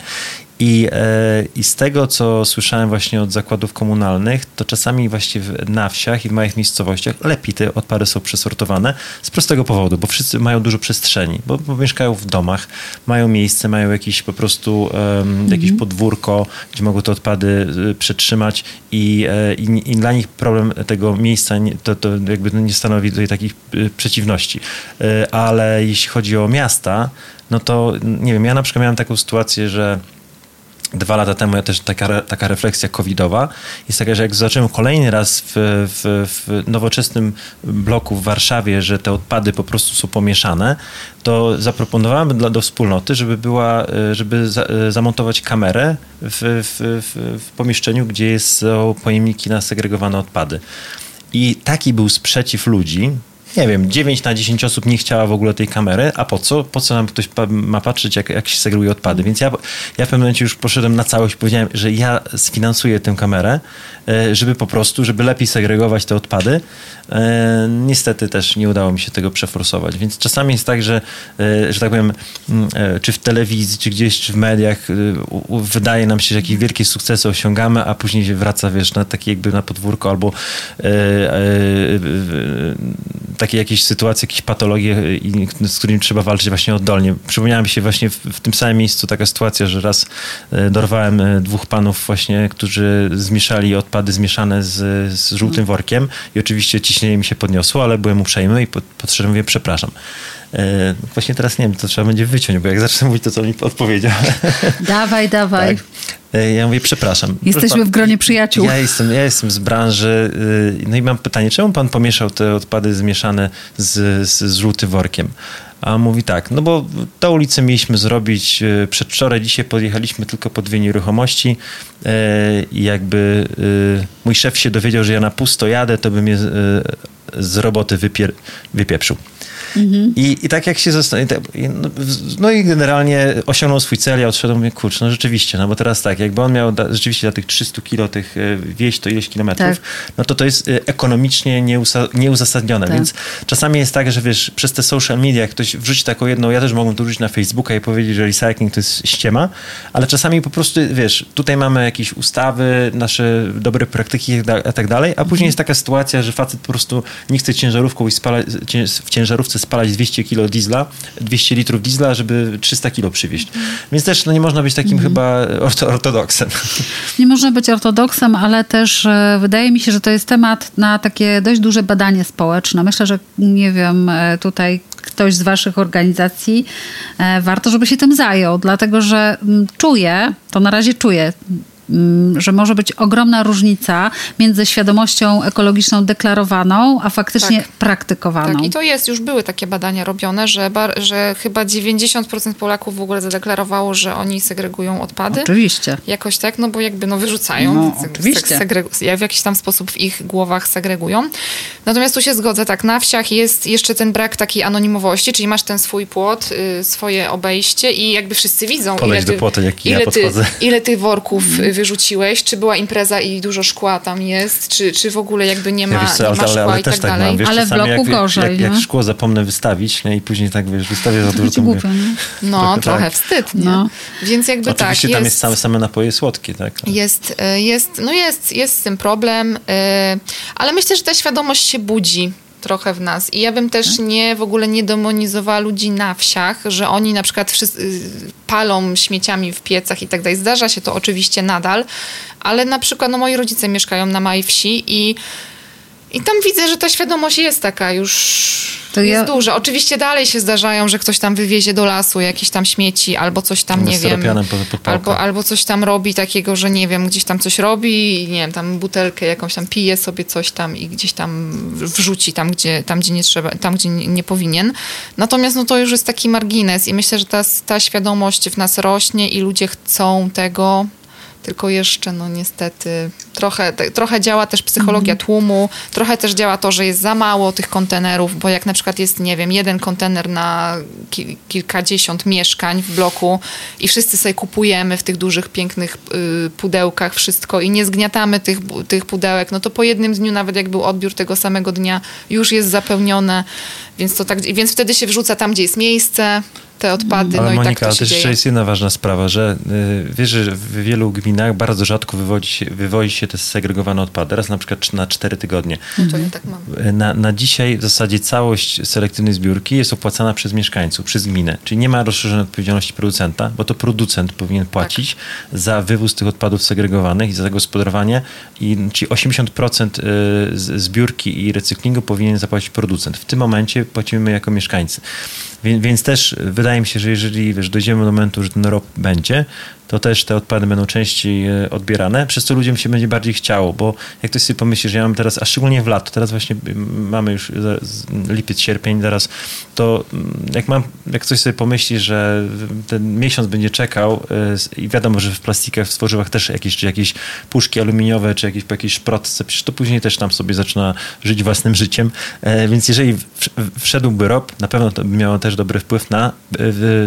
Speaker 2: I, e, I z tego, co słyszałem właśnie od zakładów komunalnych, to czasami właśnie w, na wsiach i w małych miejscowościach lepiej te odpady są przesortowane z prostego powodu, bo wszyscy mają dużo przestrzeni, bo, bo mieszkają w domach, mają miejsce, mają jakieś po prostu em, jakieś podwórko, gdzie mogą te odpady y, przetrzymać i, e, i, i dla nich problem tego miejsca nie, to, to jakby nie stanowi tutaj takich y, przeciwności. E, ale jeśli chodzi o miasta, no to nie wiem, ja na przykład miałem taką sytuację, że dwa lata temu ja też taka, taka refleksja covidowa jest taka, że jak zobaczyłem kolejny raz w, w, w nowoczesnym bloku w Warszawie, że te odpady po prostu są pomieszane, to zaproponowałem dla, do wspólnoty, żeby była, e, żeby za, e, zamontować kamerę w, w, pomieszczeniu, gdzie są pojemniki na segregowane odpady. I taki był sprzeciw ludzi, nie wiem, 9 na 10 osób nie chciała w ogóle tej kamery, a po co? Po co nam ktoś ma patrzeć, jak, jak się segreguje odpady? Więc ja, ja w pewnym momencie już poszedłem na całość powiedziałem, że ja sfinansuję tę kamerę, e, żeby po prostu, żeby lepiej segregować te odpady. E, Niestety też nie udało mi się tego przeforsować, więc czasami jest tak, że, e, że tak powiem, czy w telewizji, czy gdzieś, czy w mediach wydaje nam się, że jakieś wielkie sukcesy osiągamy, a później się wraca, wiesz, na takie jakby na podwórko albo takie jakieś sytuacje, jakieś patologie, i- z którymi trzeba walczyć właśnie oddolnie. Przypomniała mi się właśnie w, w tym samym miejscu taka sytuacja, że raz e, dorwałem e, dwóch panów właśnie, którzy zmieszali odpady zmieszane z, z żółtym workiem i oczywiście ciśnienie mi się podniosło, ale byłem uprzejmy i pod, podszedłem mówię, przepraszam. E, Właśnie teraz nie wiem, to trzeba będzie wyciąć, bo jak zacznę mówić, to co mi odpowiedział.
Speaker 1: Dawaj, dawaj.
Speaker 2: Tak. E, Ja mówię, przepraszam.
Speaker 1: Jesteśmy w gronie przyjaciół.
Speaker 2: Ja jestem, ja jestem z branży. y, No i mam pytanie, czemu pan pomieszał te odpady zmieszane z, z, z żółtym workiem? A on mówi tak, no bo tę ulicę mieliśmy zrobić przedwczoraj, dzisiaj podjechaliśmy tylko po dwie nieruchomości e, i jakby mój szef się dowiedział, że ja na pusto jadę, to by mnie z, z roboty wypier, wypieprzył. I, I tak jak się zastanawiam, no, no i generalnie osiągnął swój cel, ja odszedłem, mówię, kurczę, no rzeczywiście, no bo teraz tak, jakby on miał da, rzeczywiście dla tych 300 kilo tych e, wieść to ileś kilometrów,
Speaker 1: Tak.
Speaker 2: no to to jest e, ekonomicznie nieusa, nieuzasadnione,
Speaker 1: Tak.
Speaker 2: więc czasami jest tak, że wiesz, przez te social media jak ktoś wrzuci taką jedną, ja też mogłem to wrzucić na Facebooka i powiedzieć, że recycling to jest ściema, ale czasami po prostu, wiesz, tutaj mamy jakieś ustawy, nasze dobre praktyki i tak- tak dalej, a później jest taka sytuacja, że facet po prostu nie chce ciężarówką i spalać, cię- w ciężarówce spalać 200 kilo diesla, 200 litrów diesla, żeby 300 kilo przywieźć. Więc też no, nie można być takim chyba orto, ortodoksem.
Speaker 1: Nie można być ortodoksem, ale też e, wydaje mi się, że to jest temat na takie dość duże badanie społeczne. Myślę, że nie wiem, e, tutaj ktoś z waszych organizacji e, warto, żeby się tym zajął, dlatego że mm, czuję, to na razie czuję, że może być ogromna różnica między świadomością ekologiczną deklarowaną, a faktycznie
Speaker 3: Tak.
Speaker 1: praktykowaną.
Speaker 3: Tak, i to jest, już były takie badania robione, że, bar, że chyba 90% Polaków w ogóle zadeklarowało, że oni segregują odpady.
Speaker 1: Oczywiście.
Speaker 3: Jakoś tak, no bo jakby no wyrzucają,
Speaker 1: No, oczywiście.
Speaker 3: w jakiś tam sposób w ich głowach segregują. Natomiast tu się zgodzę, tak, na wsiach jest jeszcze ten brak takiej anonimowości, czyli masz ten swój płot, y, swoje obejście i jakby wszyscy widzą,
Speaker 2: Podejdź
Speaker 3: ile ty,
Speaker 2: do płotu, jak ja
Speaker 3: ile, ty,
Speaker 2: podchodzę.
Speaker 3: ile ty worków y, wyrzuciłeś, czy była impreza i dużo szkła tam jest, czy, czy w ogóle jakby nie ma,
Speaker 2: Ja wiesz co,
Speaker 3: nie
Speaker 2: ale,
Speaker 3: ma
Speaker 2: ale,
Speaker 3: szkła
Speaker 2: ale
Speaker 3: i
Speaker 2: też
Speaker 3: tak
Speaker 2: tak
Speaker 3: dalej.
Speaker 2: mam. Wiesz,
Speaker 1: Ale w bloku
Speaker 2: jak,
Speaker 1: gorzej,
Speaker 2: Jak, jak
Speaker 1: no.
Speaker 2: szkło zapomnę wystawić nie, i później tak wiesz, wystawię za
Speaker 1: To
Speaker 2: dużo, to
Speaker 1: głupio, nie?
Speaker 3: No,
Speaker 2: Trochę
Speaker 3: trochę
Speaker 2: tak.
Speaker 3: wstyd, nie?
Speaker 1: No.
Speaker 3: Więc jakby tak,
Speaker 2: Oczywiście tam jest same, same napoje słodkie, tak?
Speaker 3: Jest, e, jest, no jest, jest z tym problem, e, ale myślę, że ta świadomość się budzi trochę w nas. I ja bym też nie w ogóle nie demonizowała ludzi na wsiach, że oni na przykład wszyscy, palą śmieciami w piecach i tak dalej. Zdarza się to oczywiście nadal, ale na przykład no, moi rodzice mieszkają na małej wsi i I tam widzę, że ta świadomość jest taka już to jest ja... duża. Oczywiście dalej się zdarzają, że ktoś tam wywiezie do lasu jakieś tam śmieci albo coś tam, nie wiem. Albo, albo coś tam robi takiego, że nie wiem, gdzieś tam coś robi i nie wiem, tam butelkę jakąś tam pije sobie coś tam i gdzieś tam wrzuci tam, gdzie, tam, gdzie nie trzeba, tam, gdzie nie, nie powinien. Natomiast no to już jest taki margines i myślę, że ta, ta świadomość w nas rośnie i ludzie chcą tego tylko jeszcze no niestety trochę, trochę działa też psychologia mhm. tłumu, trochę też działa to, że jest za mało tych kontenerów, bo jak na przykład jest, nie wiem, jeden kontener na ki kilkadziesiąt mieszkań w bloku i wszyscy sobie kupujemy w tych dużych, pięknych y, pudełkach wszystko i nie zgniatamy tych, tych pudełek, no to po jednym dniu, nawet jak był odbiór tego samego dnia, już jest zapełnione, więc, to tak, więc wtedy się wrzuca tam, gdzie jest miejsce, te odpady.
Speaker 2: Ale
Speaker 3: no
Speaker 2: Monika,
Speaker 3: i tak to
Speaker 2: też jeszcze jest jedna ważna sprawa, że y, wiesz, że w wielu gminach bardzo rzadko wywodzi się, wywozi się te segregowane odpady. Raz na przykład na cztery tygodnie.
Speaker 3: No to ja tak mam.
Speaker 2: Y, na, na dzisiaj w zasadzie całość selektywnej zbiórki jest opłacana przez mieszkańców, przez gminę. Czyli nie ma rozszerzonej odpowiedzialności producenta, bo to producent powinien tak. płacić tak. za wywóz tych odpadów segregowanych i za zagospodarowanie. I, czyli 80% y, zbiórki i recyklingu powinien zapłacić producent. W tym momencie płacimy my jako mieszkańcy. Więc, więc też wydaje mi się, że jeżeli wiesz, dojdziemy do momentu, że ten rok będzie, to też te odpady będą częściej e, odbierane, przez co ludziom się będzie bardziej chciało, bo jak ktoś sobie pomyśli, że ja mam teraz, a szczególnie w lato, teraz właśnie mamy już lipiec, sierpień, teraz to jak mam, jak ktoś sobie pomyśli, że ten miesiąc będzie czekał e, i wiadomo, że w plastikach, w tworzywach też jakieś, czy jakieś puszki aluminiowe, czy jakieś po jakiejś szprotce, przecież to później też tam sobie zaczyna żyć własnym życiem, e, więc jeżeli wszedłby ROP, na pewno to by miało też dobry wpływ na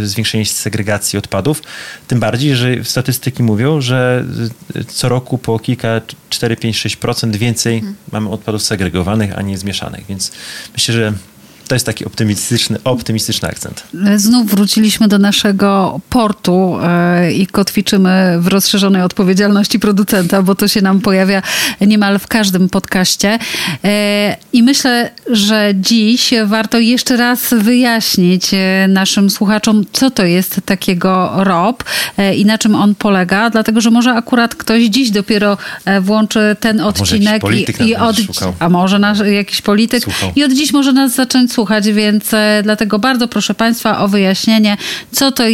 Speaker 2: zwiększenie segregacji odpadów, tym bardziej, że statystyki mówią, że co roku po kilka, 4, 5, 6% więcej hmm. mamy odpadów segregowanych, a nie zmieszanych. Więc myślę, że to jest taki optymistyczny, optymistyczny akcent.
Speaker 1: Znów wróciliśmy do naszego portu e, i kotwiczymy w rozszerzonej odpowiedzialności producenta, bo to się nam pojawia niemal w każdym podcaście. E, I myślę, że dziś warto jeszcze raz wyjaśnić e, naszym słuchaczom, co to jest takiego ROP i na czym on polega, dlatego że może akurat ktoś dziś dopiero włączy ten odcinek
Speaker 2: i, i od,
Speaker 1: a może nasz, jakiś polityk Słuchał. i od dziś może nas zacząć słuchać słuchać, więc e, dlatego bardzo proszę Państwa o wyjaśnienie, co to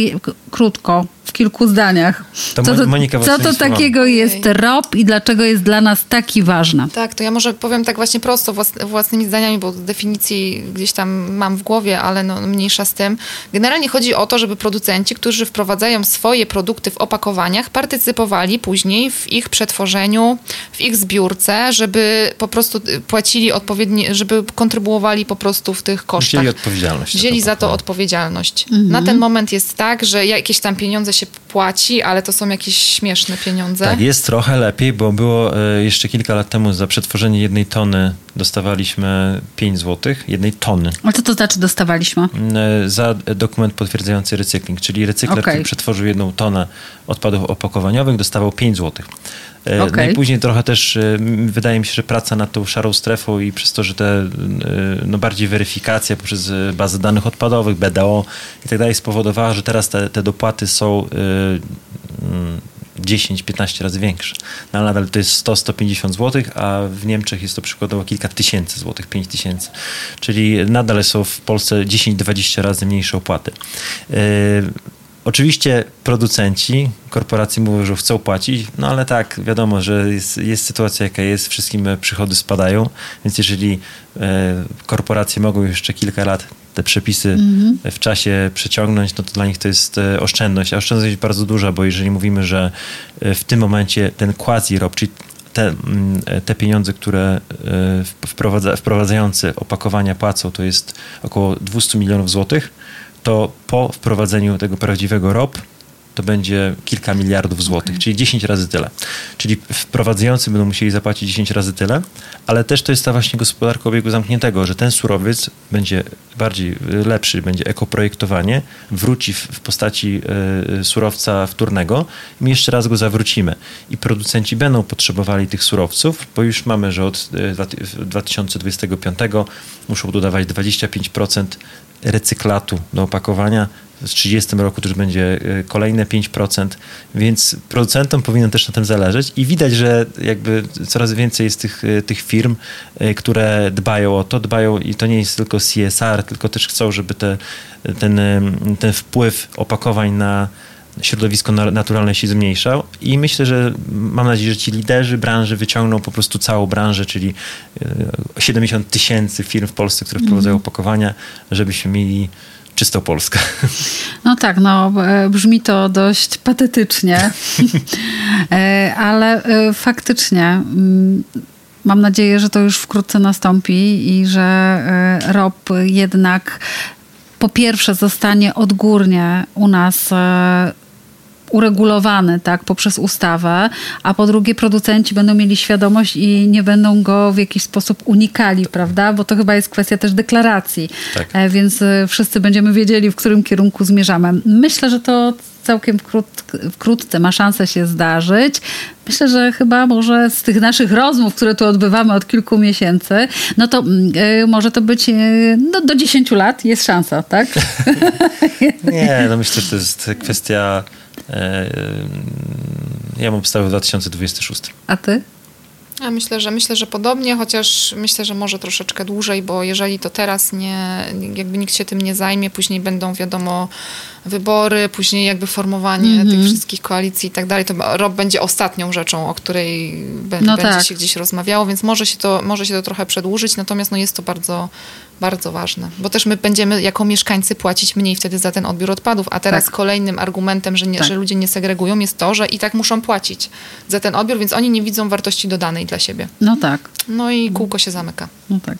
Speaker 1: krótko, w kilku zdaniach.
Speaker 2: To co to, Monika
Speaker 1: co to takiego jest ROP i dlaczego jest dla nas taki ważna?
Speaker 3: Tak, to ja może powiem tak właśnie prosto, własnymi zdaniami, bo definicji gdzieś tam mam w głowie, ale no, mniejsza z tym. Generalnie chodzi o to, żeby producenci, którzy wprowadzają swoje produkty w opakowaniach, partycypowali później w ich przetworzeniu, w ich zbiórce, żeby po prostu płacili odpowiednie, żeby kontrybuowali po prostu w tych kosztach.
Speaker 2: Wzięli odpowiedzialność.
Speaker 3: Wzięli za to odpowiedzialność. Mhm. Na ten moment jest tak, że jakieś tam pieniądze się płaci, ale to są jakieś śmieszne pieniądze.
Speaker 2: Tak, jest trochę lepiej, bo było e, jeszcze kilka lat temu za przetworzenie jednej tony dostawaliśmy 5 zł, jednej tony.
Speaker 1: A co to znaczy dostawaliśmy?
Speaker 2: E, za dokument potwierdzający recykling, czyli recykler, okay. który przetworzył jedną tonę odpadów opakowaniowych, dostawał 5 zł. E, okay. No i później trochę też wydaje mi się, że praca nad tą szarą strefą i przez to, że te no bardziej weryfikacja poprzez bazy danych odpadowych, BDO i tak dalej spowodowała, że teraz te, te dopłaty są 10-15 razy większe. No, ale nadal to jest 100-150 zł, a w Niemczech jest to przykładowo kilka tysięcy złotych, 5 tysięcy. Czyli nadal są w Polsce 10-20 razy mniejsze opłaty. Yy, Oczywiście producenci, korporacje mówią, że chcą płacić, no ale tak, wiadomo, że jest, jest sytuacja jaka jest, wszystkim przychody spadają, więc jeżeli e, korporacje mogą jeszcze kilka lat te przepisy mm -hmm. w czasie przeciągnąć, no to dla nich to jest e, oszczędność. A oszczędność jest bardzo duża, bo jeżeli mówimy, że e, w tym momencie ten quasi-rob, czyli te, mm, te pieniądze, które wprowadza, wprowadzający opakowania płacą, to jest około 200 milionów złotych, to po wprowadzeniu tego prawdziwego ROP to będzie kilka miliardów złotych, okay. czyli 10 razy tyle. Czyli wprowadzający będą musieli zapłacić 10 razy tyle, ale też to jest ta właśnie gospodarka obiegu zamkniętego, że ten surowiec będzie bardziej lepszy będzie ekoprojektowanie, wróci w, postaci y, surowca wtórnego, my jeszcze raz go zawrócimy. I producenci będą potrzebowali tych surowców, bo już mamy, że od y, 2025 muszą dodawać 25% recyklatu do opakowania. W 30 roku to już będzie e, kolejne 5%, więc producentom powinno też na tym zależeć i widać, że jakby coraz więcej jest tych, e, tych firm, e, które dbają o to, dbają i to nie jest tylko CSR, tylko też chcą, żeby te, ten, ten wpływ opakowań na środowisko naturalne się zmniejszał i myślę, że mam nadzieję, że ci liderzy branży wyciągną po prostu całą branżę, czyli 70 tysięcy firm w Polsce, które wprowadzają mhm. opakowania, żebyśmy mieli czystą Polskę.
Speaker 1: No tak, no e, brzmi to dość patetycznie, e, ale e, faktycznie mm, mam nadzieję, że to już wkrótce nastąpi i że ROP jednak po pierwsze zostanie odgórnie u nas uregulowany tak, poprzez ustawę, a po drugie producenci będą mieli świadomość i nie będą go w jakiś sposób unikali, prawda? Bo to chyba jest kwestia też deklaracji, tak. E, więc e, wszyscy będziemy wiedzieli, w którym kierunku zmierzamy. Myślę, że to całkiem wkrótce ma szansę się zdarzyć. Myślę, że chyba może z tych naszych rozmów, które tu odbywamy od kilku miesięcy, no to y, może to być y, no, do 10 lat jest szansa, tak?
Speaker 2: Nie, no myślę, że to jest kwestia E, ja mam obstawę 2026.
Speaker 1: A ty?
Speaker 3: Ja myślę, że myślę, że podobnie, chociaż myślę, że może troszeczkę dłużej, bo jeżeli to teraz nie, jakby nikt się tym nie zajmie, później będą wiadomo wybory, później jakby formowanie mm -hmm. tych wszystkich koalicji i tak dalej, to ROB będzie ostatnią rzeczą, o której no będzie tak. się gdzieś rozmawiało, więc może się, to, może się to trochę przedłużyć, natomiast no jest to bardzo, bardzo ważne, bo też my będziemy jako mieszkańcy płacić mniej wtedy za ten odbiór odpadów, a teraz tak. kolejnym argumentem, że, nie, tak. że ludzie nie segregują jest to, że i tak muszą płacić za ten odbiór, więc oni nie widzą wartości dodanej dla siebie.
Speaker 1: No tak.
Speaker 3: No i kółko się zamyka.
Speaker 1: No tak.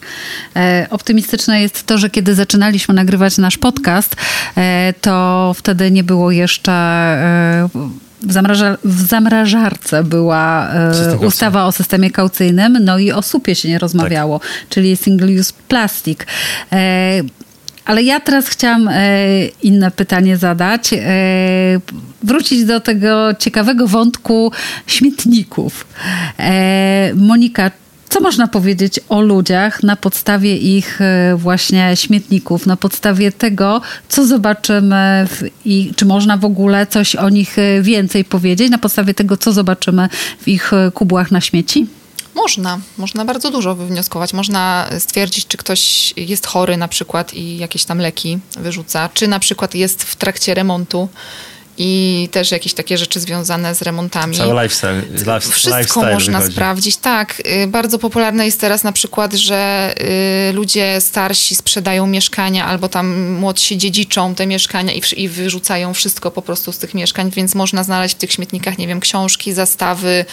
Speaker 1: E, optymistyczne jest to, że kiedy zaczynaliśmy nagrywać nasz podcast, e, to wtedy nie było jeszcze e, w, zamraża, w zamrażarce była e, ustawa o systemie kaucyjnym, no i o supie się nie rozmawiało, tak. czyli single use plastic. E, ale ja teraz chciałam e, inne pytanie zadać. E, wrócić do tego ciekawego wątku śmietników. E, Monika, co można powiedzieć o ludziach na podstawie ich e, właśnie śmietników, na podstawie tego, co zobaczymy i czy można w ogóle coś o nich e, więcej powiedzieć, na podstawie tego, co zobaczymy w ich e, kubłach na śmieci?
Speaker 3: Można, można bardzo dużo wywnioskować. Można stwierdzić, czy ktoś jest chory na przykład i jakieś tam leki wyrzuca, czy na przykład jest w trakcie remontu i też jakieś takie rzeczy związane z remontami.
Speaker 2: Cały lifestyle.
Speaker 3: Wszystko lifestyle można wychodzi. sprawdzić. Tak. Y, bardzo popularne jest teraz na przykład, że y, ludzie starsi sprzedają mieszkania albo tam młodsi dziedziczą te mieszkania i, i wyrzucają wszystko po prostu z tych mieszkań, więc można znaleźć w tych śmietnikach, nie wiem, książki, zastawy,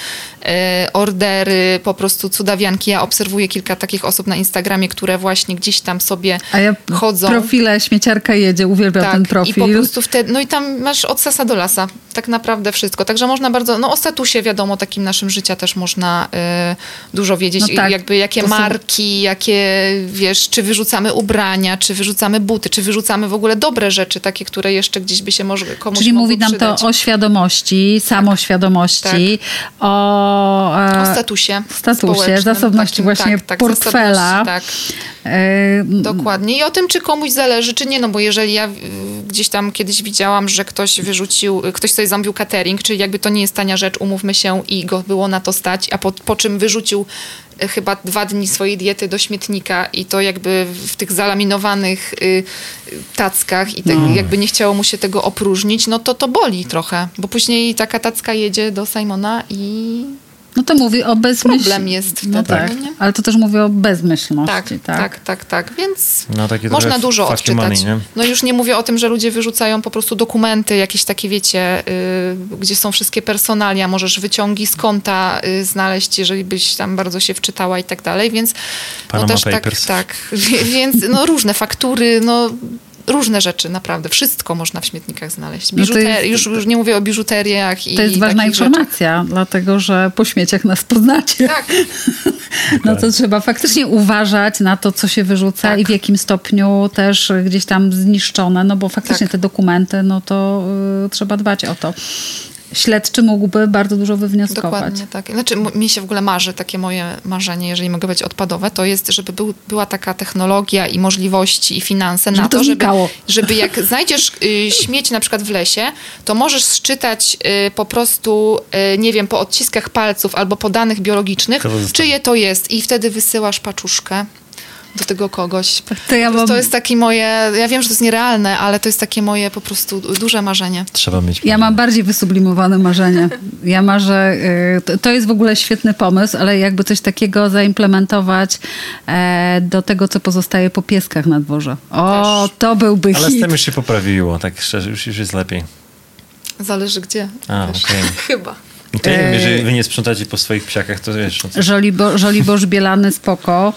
Speaker 3: y, ordery, po prostu cudawianki. Ja obserwuję kilka takich osób na Instagramie, które właśnie gdzieś tam sobie
Speaker 1: A ja
Speaker 3: chodzą.
Speaker 1: profile śmieciarka jedzie, uwielbiam tak, ten profil.
Speaker 3: I po prostu wtedy, no i tam masz od lasa do lasa. Tak naprawdę wszystko. Także można bardzo, no o statusie wiadomo, takim naszym życia też można y, dużo wiedzieć. No tak, jakby jakie marki, są... jakie, wiesz, czy wyrzucamy ubrania, czy wyrzucamy buty, czy wyrzucamy w ogóle dobre rzeczy, takie, które jeszcze gdzieś by się może komuś
Speaker 1: Czyli mówi nam
Speaker 3: przydać.
Speaker 1: to o świadomości, tak. samoświadomości, tak.
Speaker 3: o, e, o statusie.
Speaker 1: Statusie, zasobności takim, właśnie tak, tak portfela. Tak.
Speaker 3: E, Dokładnie. I o tym, czy komuś zależy, czy nie. No bo jeżeli ja gdzieś tam kiedyś widziałam, że ktoś wyrzucił, ktoś sobie zamówił catering, czyli jakby to nie jest tania rzecz, umówmy się, i go było na to stać, a po, po czym wyrzucił e, chyba dwa dni swojej diety do śmietnika i to jakby w tych zalaminowanych y, tackach i tak no. jakby nie chciało mu się tego opróżnić, no to to boli trochę, bo później taka tacka jedzie do Simona i
Speaker 1: no to mówi o bezmyślności.
Speaker 3: Problem jest
Speaker 1: no
Speaker 3: wtedy.
Speaker 1: No tak, nie? ale to też mówi o bezmyślności.
Speaker 3: Tak, tak, tak, tak. tak. Więc no, można dużo odczytać. Money, no już nie mówię o tym, że ludzie wyrzucają po prostu dokumenty, jakieś takie, wiecie, yy, gdzie są wszystkie personalia, możesz wyciągi z konta yy, znaleźć, jeżeli byś tam bardzo się wczytała i tak dalej, więc
Speaker 2: Panama no też tak,
Speaker 3: tak, więc no różne faktury, no różne rzeczy, naprawdę. Wszystko można w śmietnikach znaleźć. Biżuter- no jest, już, już nie mówię o biżuteriach i
Speaker 1: To jest ważna informacja, rzeczy. dlatego że po śmieciach nas poznacie.
Speaker 3: Tak.
Speaker 1: no to trzeba faktycznie uważać na to, co się wyrzuca tak. i w jakim stopniu też gdzieś tam zniszczone, no bo faktycznie tak. te dokumenty, no to y, trzeba dbać o to śledczy mógłby bardzo dużo wywnioskować.
Speaker 3: Dokładnie tak. Znaczy, mi się w ogóle marzy, takie moje marzenie, jeżeli mogę być odpadowe, to jest, żeby był, była taka technologia i możliwości i finanse
Speaker 1: żeby
Speaker 3: na
Speaker 1: to,
Speaker 3: to żeby, żeby jak znajdziesz y, śmieć na przykład w lesie, to możesz sczytać y, po prostu, y, nie wiem, po odciskach palców albo po danych biologicznych, czyje to jest i wtedy wysyłasz paczuszkę do tego kogoś. To, ja mam... to jest takie moje, ja wiem, że to jest nierealne, ale to jest takie moje po prostu duże marzenie.
Speaker 2: Trzeba mieć.
Speaker 1: Ja mam bardziej wysublimowane marzenie. Ja marzę, y, to jest w ogóle świetny pomysł, ale jakby coś takiego zaimplementować e, do tego, co pozostaje po pieskach na dworze. O, Też. to byłby
Speaker 2: ale
Speaker 1: hit.
Speaker 2: Ale z tym już się poprawiło, tak szczerze, już, już jest lepiej.
Speaker 3: Zależy gdzie.
Speaker 2: A, okay.
Speaker 3: Chyba.
Speaker 2: No to nie wiem, jeżeli wy nie sprzątacie po swoich psiakach, to wiesz. No
Speaker 1: Żolibo, Żoliborz Bielany spoko.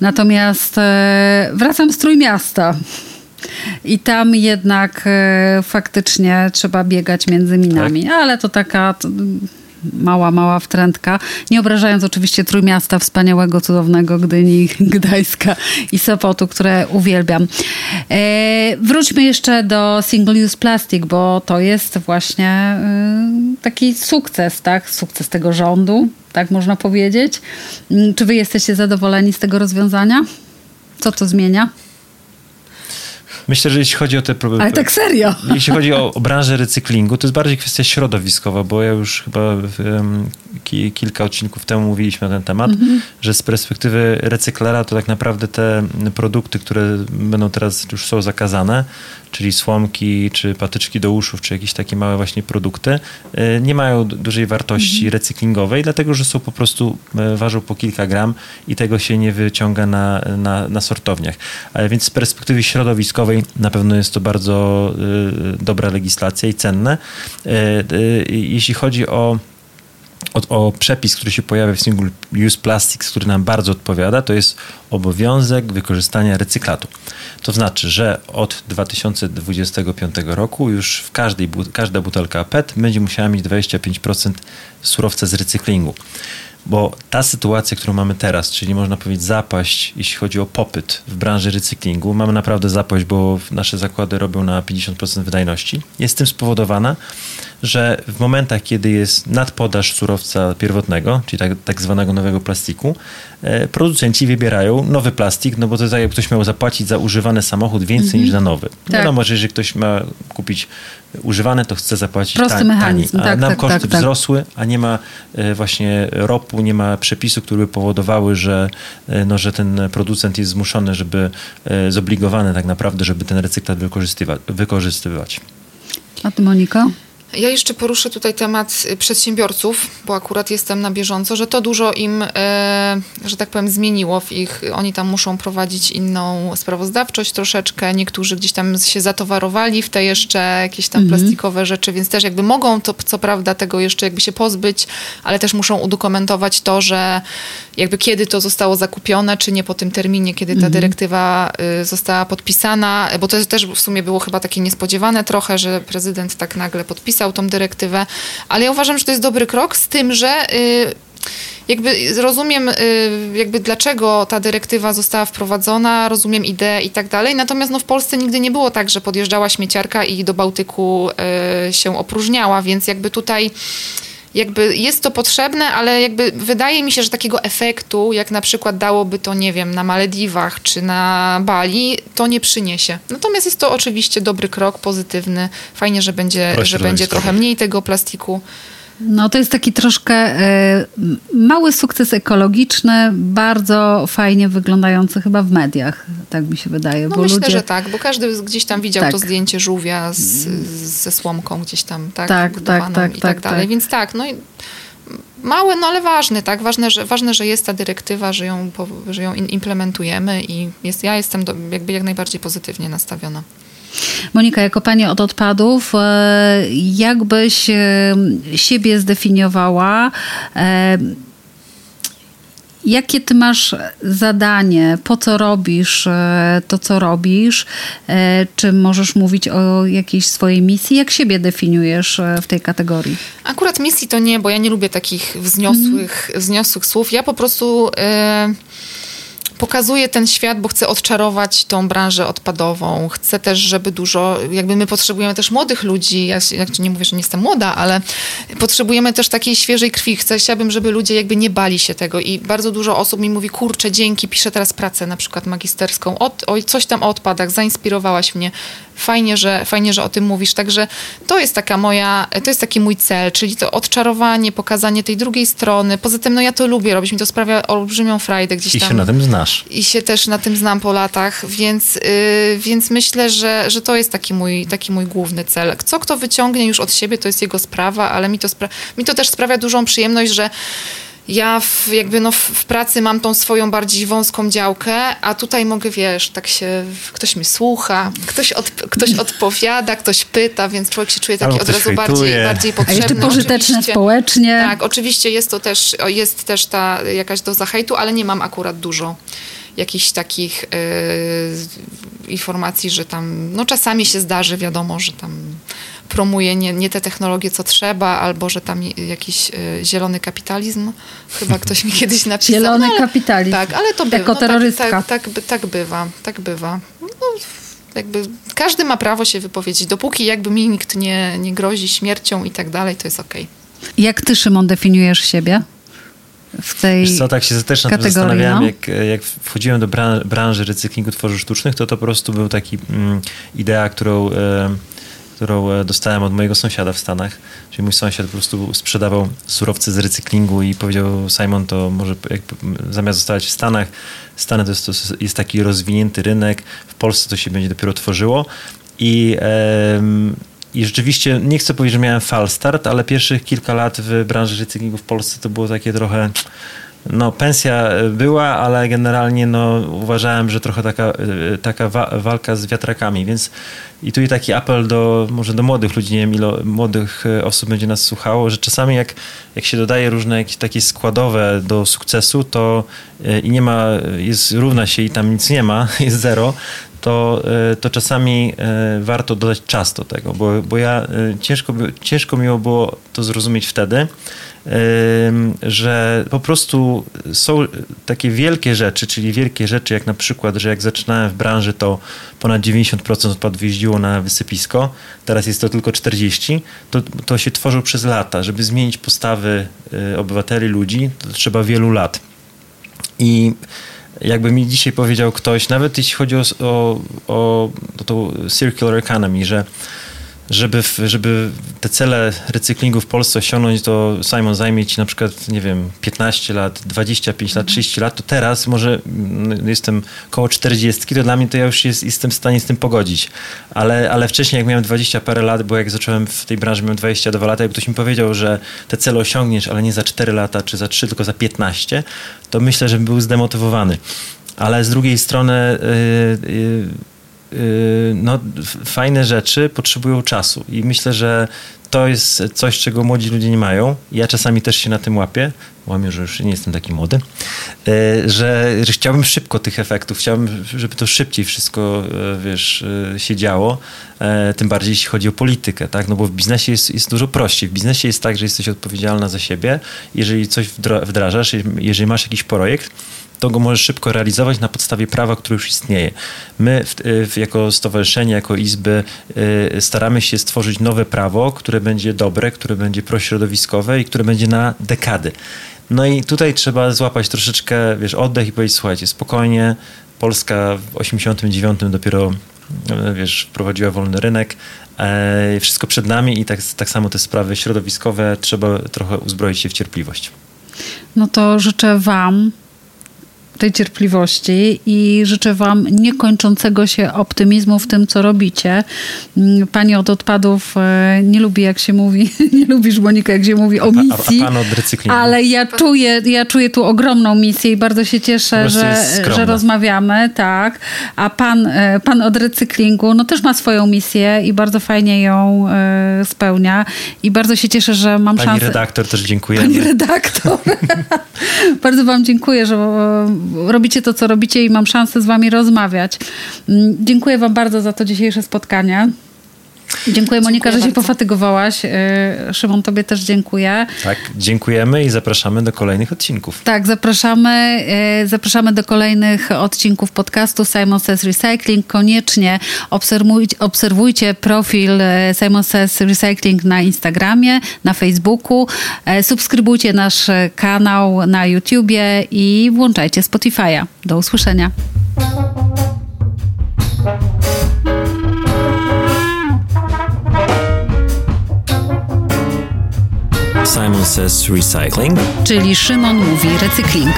Speaker 1: Natomiast e, wracam z Trójmiasta. I tam jednak e, faktycznie trzeba biegać między minami. Tak? Ale to taka... To, mała, mała wtrętka. Nie obrażając oczywiście Trójmiasta, wspaniałego, cudownego Gdyni, Gdańska i Sopotu, które uwielbiam. E, wróćmy jeszcze do Single Use Plastic, bo to jest właśnie e, taki sukces, tak? Sukces tego rządu, tak można powiedzieć. Mm, czy wy jesteście zadowoleni z tego rozwiązania? Co to zmienia?
Speaker 2: Myślę, że jeśli chodzi o te problemy.
Speaker 1: Ale tak serio.
Speaker 2: Jeśli chodzi o, o branżę recyklingu, to jest bardziej kwestia środowiskowa, bo ja już chyba um, ki, kilka odcinków temu mówiliśmy na ten temat, mm-hmm. że z perspektywy recyklera to tak naprawdę te produkty, które będą teraz już są zakazane, czyli słomki, czy patyczki do uszów, czy jakieś takie małe właśnie produkty, e, nie mają dużej wartości mm-hmm. recyklingowej, dlatego że są po prostu, e, ważą po kilka gram i tego się nie wyciąga na, na, na sortowniach. Ale więc z perspektywy środowiskowej na pewno jest to bardzo y, dobra legislacja i cenne. Jeśli chodzi o o, o, przepis, który się pojawia w Single Use Plastics, który nam bardzo odpowiada, to jest obowiązek wykorzystania recyklatu. To znaczy, że od 2025 roku już w każdej, każda butelka PET będzie musiała mieć 25% surowca z recyklingu bo ta sytuacja, którą mamy teraz, czyli można powiedzieć zapaść, jeśli chodzi o popyt w branży recyklingu, mamy naprawdę zapaść, bo nasze zakłady robią na 50% wydajności, jest tym spowodowana, że w momentach, kiedy jest nadpodaż surowca pierwotnego, czyli tak, tak zwanego nowego plastiku, e, producenci wybierają nowy plastik, no bo to jest tak, jak ktoś miał zapłacić za używany samochód więcej -hmm. niż za nowy. Tak. Wiadomo, że jeżeli ktoś ma kupić używany, to chce zapłacić
Speaker 1: Prosty taniej. mechanizm.
Speaker 2: A
Speaker 1: tak,
Speaker 2: nam
Speaker 1: tak,
Speaker 2: koszty
Speaker 1: tak, tak,
Speaker 2: wzrosły, a nie ma e, właśnie ropu, nie ma przepisów, które by powodowały, że, e, no, że ten producent jest zmuszony, żeby zobligowany tak naprawdę, żeby ten recyklat wykorzystywać.
Speaker 1: A ty Monika?
Speaker 3: Ja jeszcze poruszę tutaj temat y, przedsiębiorców, bo akurat jestem na bieżąco, że to dużo im, e, że tak powiem, zmieniło w ich. Oni tam muszą prowadzić inną sprawozdawczość troszeczkę. Niektórzy gdzieś tam się zatowarowali w te jeszcze jakieś tam mhm. plastikowe rzeczy, więc też jakby mogą to, co prawda, tego jeszcze jakby się pozbyć, ale też muszą udokumentować to, że jakby kiedy to zostało zakupione, czy nie po tym terminie, kiedy ta mhm. dyrektywa y, została podpisana, bo to też w sumie było chyba takie niespodziewane trochę, że prezydent tak nagle podpisał tą dyrektywę, ale ja uważam, że to jest dobry krok z tym, że y, jakby rozumiem, y, jakby dlaczego ta dyrektywa została wprowadzona, rozumiem ideę i tak dalej, natomiast no w Polsce nigdy nie było tak, że podjeżdżała śmieciarka i do Bałtyku się opróżniała, więc jakby tutaj jakby jest to potrzebne, ale jakby wydaje mi się, że takiego efektu, jak na przykład dałoby to, nie wiem, na Malediwach czy na Bali, to nie przyniesie. Natomiast jest to oczywiście dobry krok, pozytywny. Fajnie, że będzie, że będzie trochę mniej tego plastiku.
Speaker 1: No to jest taki troszkę e, mały sukces ekologiczny, bardzo fajnie wyglądający chyba w mediach, tak mi się wydaje.
Speaker 3: No myślę, ludzie... że tak, bo każdy gdzieś tam widział tak. to zdjęcie żółwia z, ze słomką gdzieś tam, tak?
Speaker 1: Tak, tak, tak,
Speaker 3: i
Speaker 1: tak, tak
Speaker 3: dalej.
Speaker 1: Tak.
Speaker 3: Więc tak, no i małe, no ale ważny, tak? Ważne, że, ważne, że jest ta dyrektywa, że ją, że ją implementujemy i jest, ja jestem do, jakby jak najbardziej pozytywnie nastawiona.
Speaker 1: Monika, jako pani od odpadów, e, jakbyś e, siebie zdefiniowała? E, Jakie ty masz zadanie? Po co robisz to, co robisz? Czy możesz mówić o jakiejś swojej misji? Jak siebie definiujesz w tej kategorii?
Speaker 3: Akurat misji to nie, bo ja nie lubię takich wzniosłych, mm. wzniosłych słów. Ja po prostu... Yy pokazuję ten świat, bo chcę odczarować tą branżę odpadową. Chcę też, żeby dużo, jakby my potrzebujemy też młodych ludzi. Ja jak nie mówię, że nie jestem młoda, ale potrzebujemy też takiej świeżej krwi. Chcę, chciałabym, żeby ludzie jakby nie bali się tego i bardzo dużo osób mi mówi, kurczę, dzięki, piszę teraz pracę na przykład magisterską, o, o coś tam o odpadach, zainspirowałaś mnie. Fajnie że, fajnie, że o tym mówisz. Także to jest taka moja, to jest taki mój cel, czyli to odczarowanie, pokazanie tej drugiej strony. Poza tym, no ja to lubię robić, mi to sprawia olbrzymią frajdę gdzieś
Speaker 2: I
Speaker 3: tam.
Speaker 2: I się na tym znasz.
Speaker 3: I się też na tym znam po latach, więc, yy, więc myślę, że, że to jest taki mój, taki mój główny cel. Co kto wyciągnie już od siebie, to jest jego sprawa, ale mi to, spra- mi to też sprawia dużą przyjemność, że ja w, jakby no w pracy mam tą swoją bardziej wąską działkę, a tutaj mogę, wiesz, tak się, ktoś mnie słucha, ktoś, od, ktoś odpowiada, ktoś pyta, więc człowiek się czuje taki od razu bardziej, bardziej potrzebny.
Speaker 1: A jeszcze pożyteczne oczywiście, społecznie.
Speaker 3: Tak, oczywiście jest to też, jest też ta jakaś doza hejtu, ale nie mam akurat dużo jakichś takich yy, informacji, że tam, no czasami się zdarzy, wiadomo, że tam promuje nie, nie te technologie, co trzeba, albo że tam jakiś y, zielony kapitalizm. Chyba ktoś mi kiedyś napisał.
Speaker 1: Zielony no, kapitalizm.
Speaker 3: Tak, ale to
Speaker 1: bywa. Jako no, terrorystka.
Speaker 3: Tak, tak, tak, tak, bywa, tak bywa. No, jakby każdy ma prawo się wypowiedzieć. Dopóki jakby mi nikt nie, nie grozi śmiercią i tak dalej, to jest okej. Okay.
Speaker 1: Jak ty, Szymon, definiujesz siebie? w tej Wiesz
Speaker 2: co, tak się też nad tym zastanawiałem, no? jak, jak wchodziłem do branży recyklingu tworzyw sztucznych, to to po prostu był taki mm, idea, którą... E, którą e, dostałem od mojego sąsiada w Stanach. Czyli mój sąsiad po prostu sprzedawał surowce z recyklingu i powiedział Simon, to może zamiast zostawać w Stanach, Stany to jest, to jest taki rozwinięty rynek, w Polsce to się będzie dopiero tworzyło i i rzeczywiście, nie chcę powiedzieć, że miałem fal start, ale pierwszych kilka lat w branży recyklingu w Polsce to było takie trochę no, pensja była, ale generalnie no, uważałem, że trochę taka, e, taka wa walka z wiatrakami, więc i tu i taki apel do, może do młodych ludzi, nie wiem ile młodych e, osób będzie nas słuchało, że czasami jak, jak się dodaje różne jakieś takie składowe do sukcesu, to e, i nie ma, jest równa się i tam nic nie ma, jest zero, to, to czasami warto dodać czas do tego, bo, bo ja ciężko, ciężko miło było to zrozumieć wtedy, że po prostu są takie wielkie rzeczy, czyli wielkie rzeczy jak na przykład, że jak zaczynałem w branży, to ponad 90% odpadów jeździło na wysypisko, teraz jest to tylko 40%, to, to się tworzył przez lata. Żeby zmienić postawy obywateli, ludzi, to trzeba wielu lat. I jakby mi dzisiaj powiedział ktoś, nawet jeśli chodzi o, o, o, o tą circular economy, że żeby, żeby te cele recyklingu w Polsce osiągnąć, to Simon zajmie ci na przykład, nie wiem, 15 lat, 25 lat, 30 lat, to teraz może mm, jestem koło 40, to dla mnie to ja już jest, jestem w stanie z tym pogodzić. Ale, ale wcześniej, jak miałem 20 parę lat, bo jak zacząłem w tej branży, miałem 22 lata, jak ktoś mi powiedział, że te cele osiągniesz, ale nie za 4 lata, czy za 3, tylko za 15, to myślę, że bym był zdemotywowany. Ale z drugiej strony... Yy, yy, no, fajne rzeczy potrzebują czasu i myślę, że to jest coś, czego młodzi ludzie nie mają. Ja czasami też się na tym łapię, łamię, że już nie jestem taki młody, y, że, że chciałbym szybko tych efektów, chciałbym, żeby to szybciej wszystko, y, wiesz, się działo, tym bardziej jeśli chodzi o politykę, tak, no bo w biznesie jest, jest dużo prościej. W biznesie jest tak, że jesteś odpowiedzialna za siebie, jeżeli coś wdrażasz, jeżeli masz jakiś projekt, to go możesz szybko realizować na podstawie prawa, które już istnieje. My w, w, jako stowarzyszenie, jako izby y, staramy się stworzyć nowe prawo, które będzie dobre, które będzie prośrodowiskowe i które będzie na dekady. No i tutaj trzeba złapać troszeczkę, wiesz, oddech i powiedzieć, słuchajcie, spokojnie, Polska w 89 dopiero y, wiesz, wprowadziła wolny rynek. E, wszystko przed nami i tak, tak samo te sprawy środowiskowe trzeba trochę uzbroić się w cierpliwość.
Speaker 1: No to życzę Wam tej cierpliwości i życzę Wam niekończącego się optymizmu w tym, co robicie. Mm, pani od odpadów e, nie lubi, jak się mówi, nie lubisz, Monika, jak się mówi o misji.
Speaker 2: A, a pan od recyklingu.
Speaker 1: Ale ja czuję, ja czuję tu ogromną misję i bardzo się cieszę, że, że rozmawiamy, tak. A pan, e, pan od recyklingu, no też ma swoją misję i bardzo fajnie ją e, spełnia i bardzo się cieszę, że mam
Speaker 2: Pani
Speaker 1: szansę.
Speaker 2: Pani redaktor też dziękuję.
Speaker 1: Pani redaktor. bardzo wam dziękuję, że robicie to, co robicie i mam szansę z wami rozmawiać. Mm, dziękuję wam bardzo za to dzisiejsze spotkanie. Dziękuję Monika, dziękuję że bardzo. się pofatygowałaś. Y, Szymon, tobie też dziękuję.
Speaker 2: Tak, dziękujemy i zapraszamy do kolejnych odcinków.
Speaker 1: Tak, zapraszamy, y, zapraszamy do kolejnych odcinków podcastu Simon Says Recycling. Koniecznie obserwujcie, obserwujcie profil y, Simon Says Recycling na Instagramie, na Facebooku. Subskrybujcie nasz kanał na YouTubie i włączajcie Spotify'a. Do usłyszenia. Simon Says Recycling, czyli Szymon mówi recykling.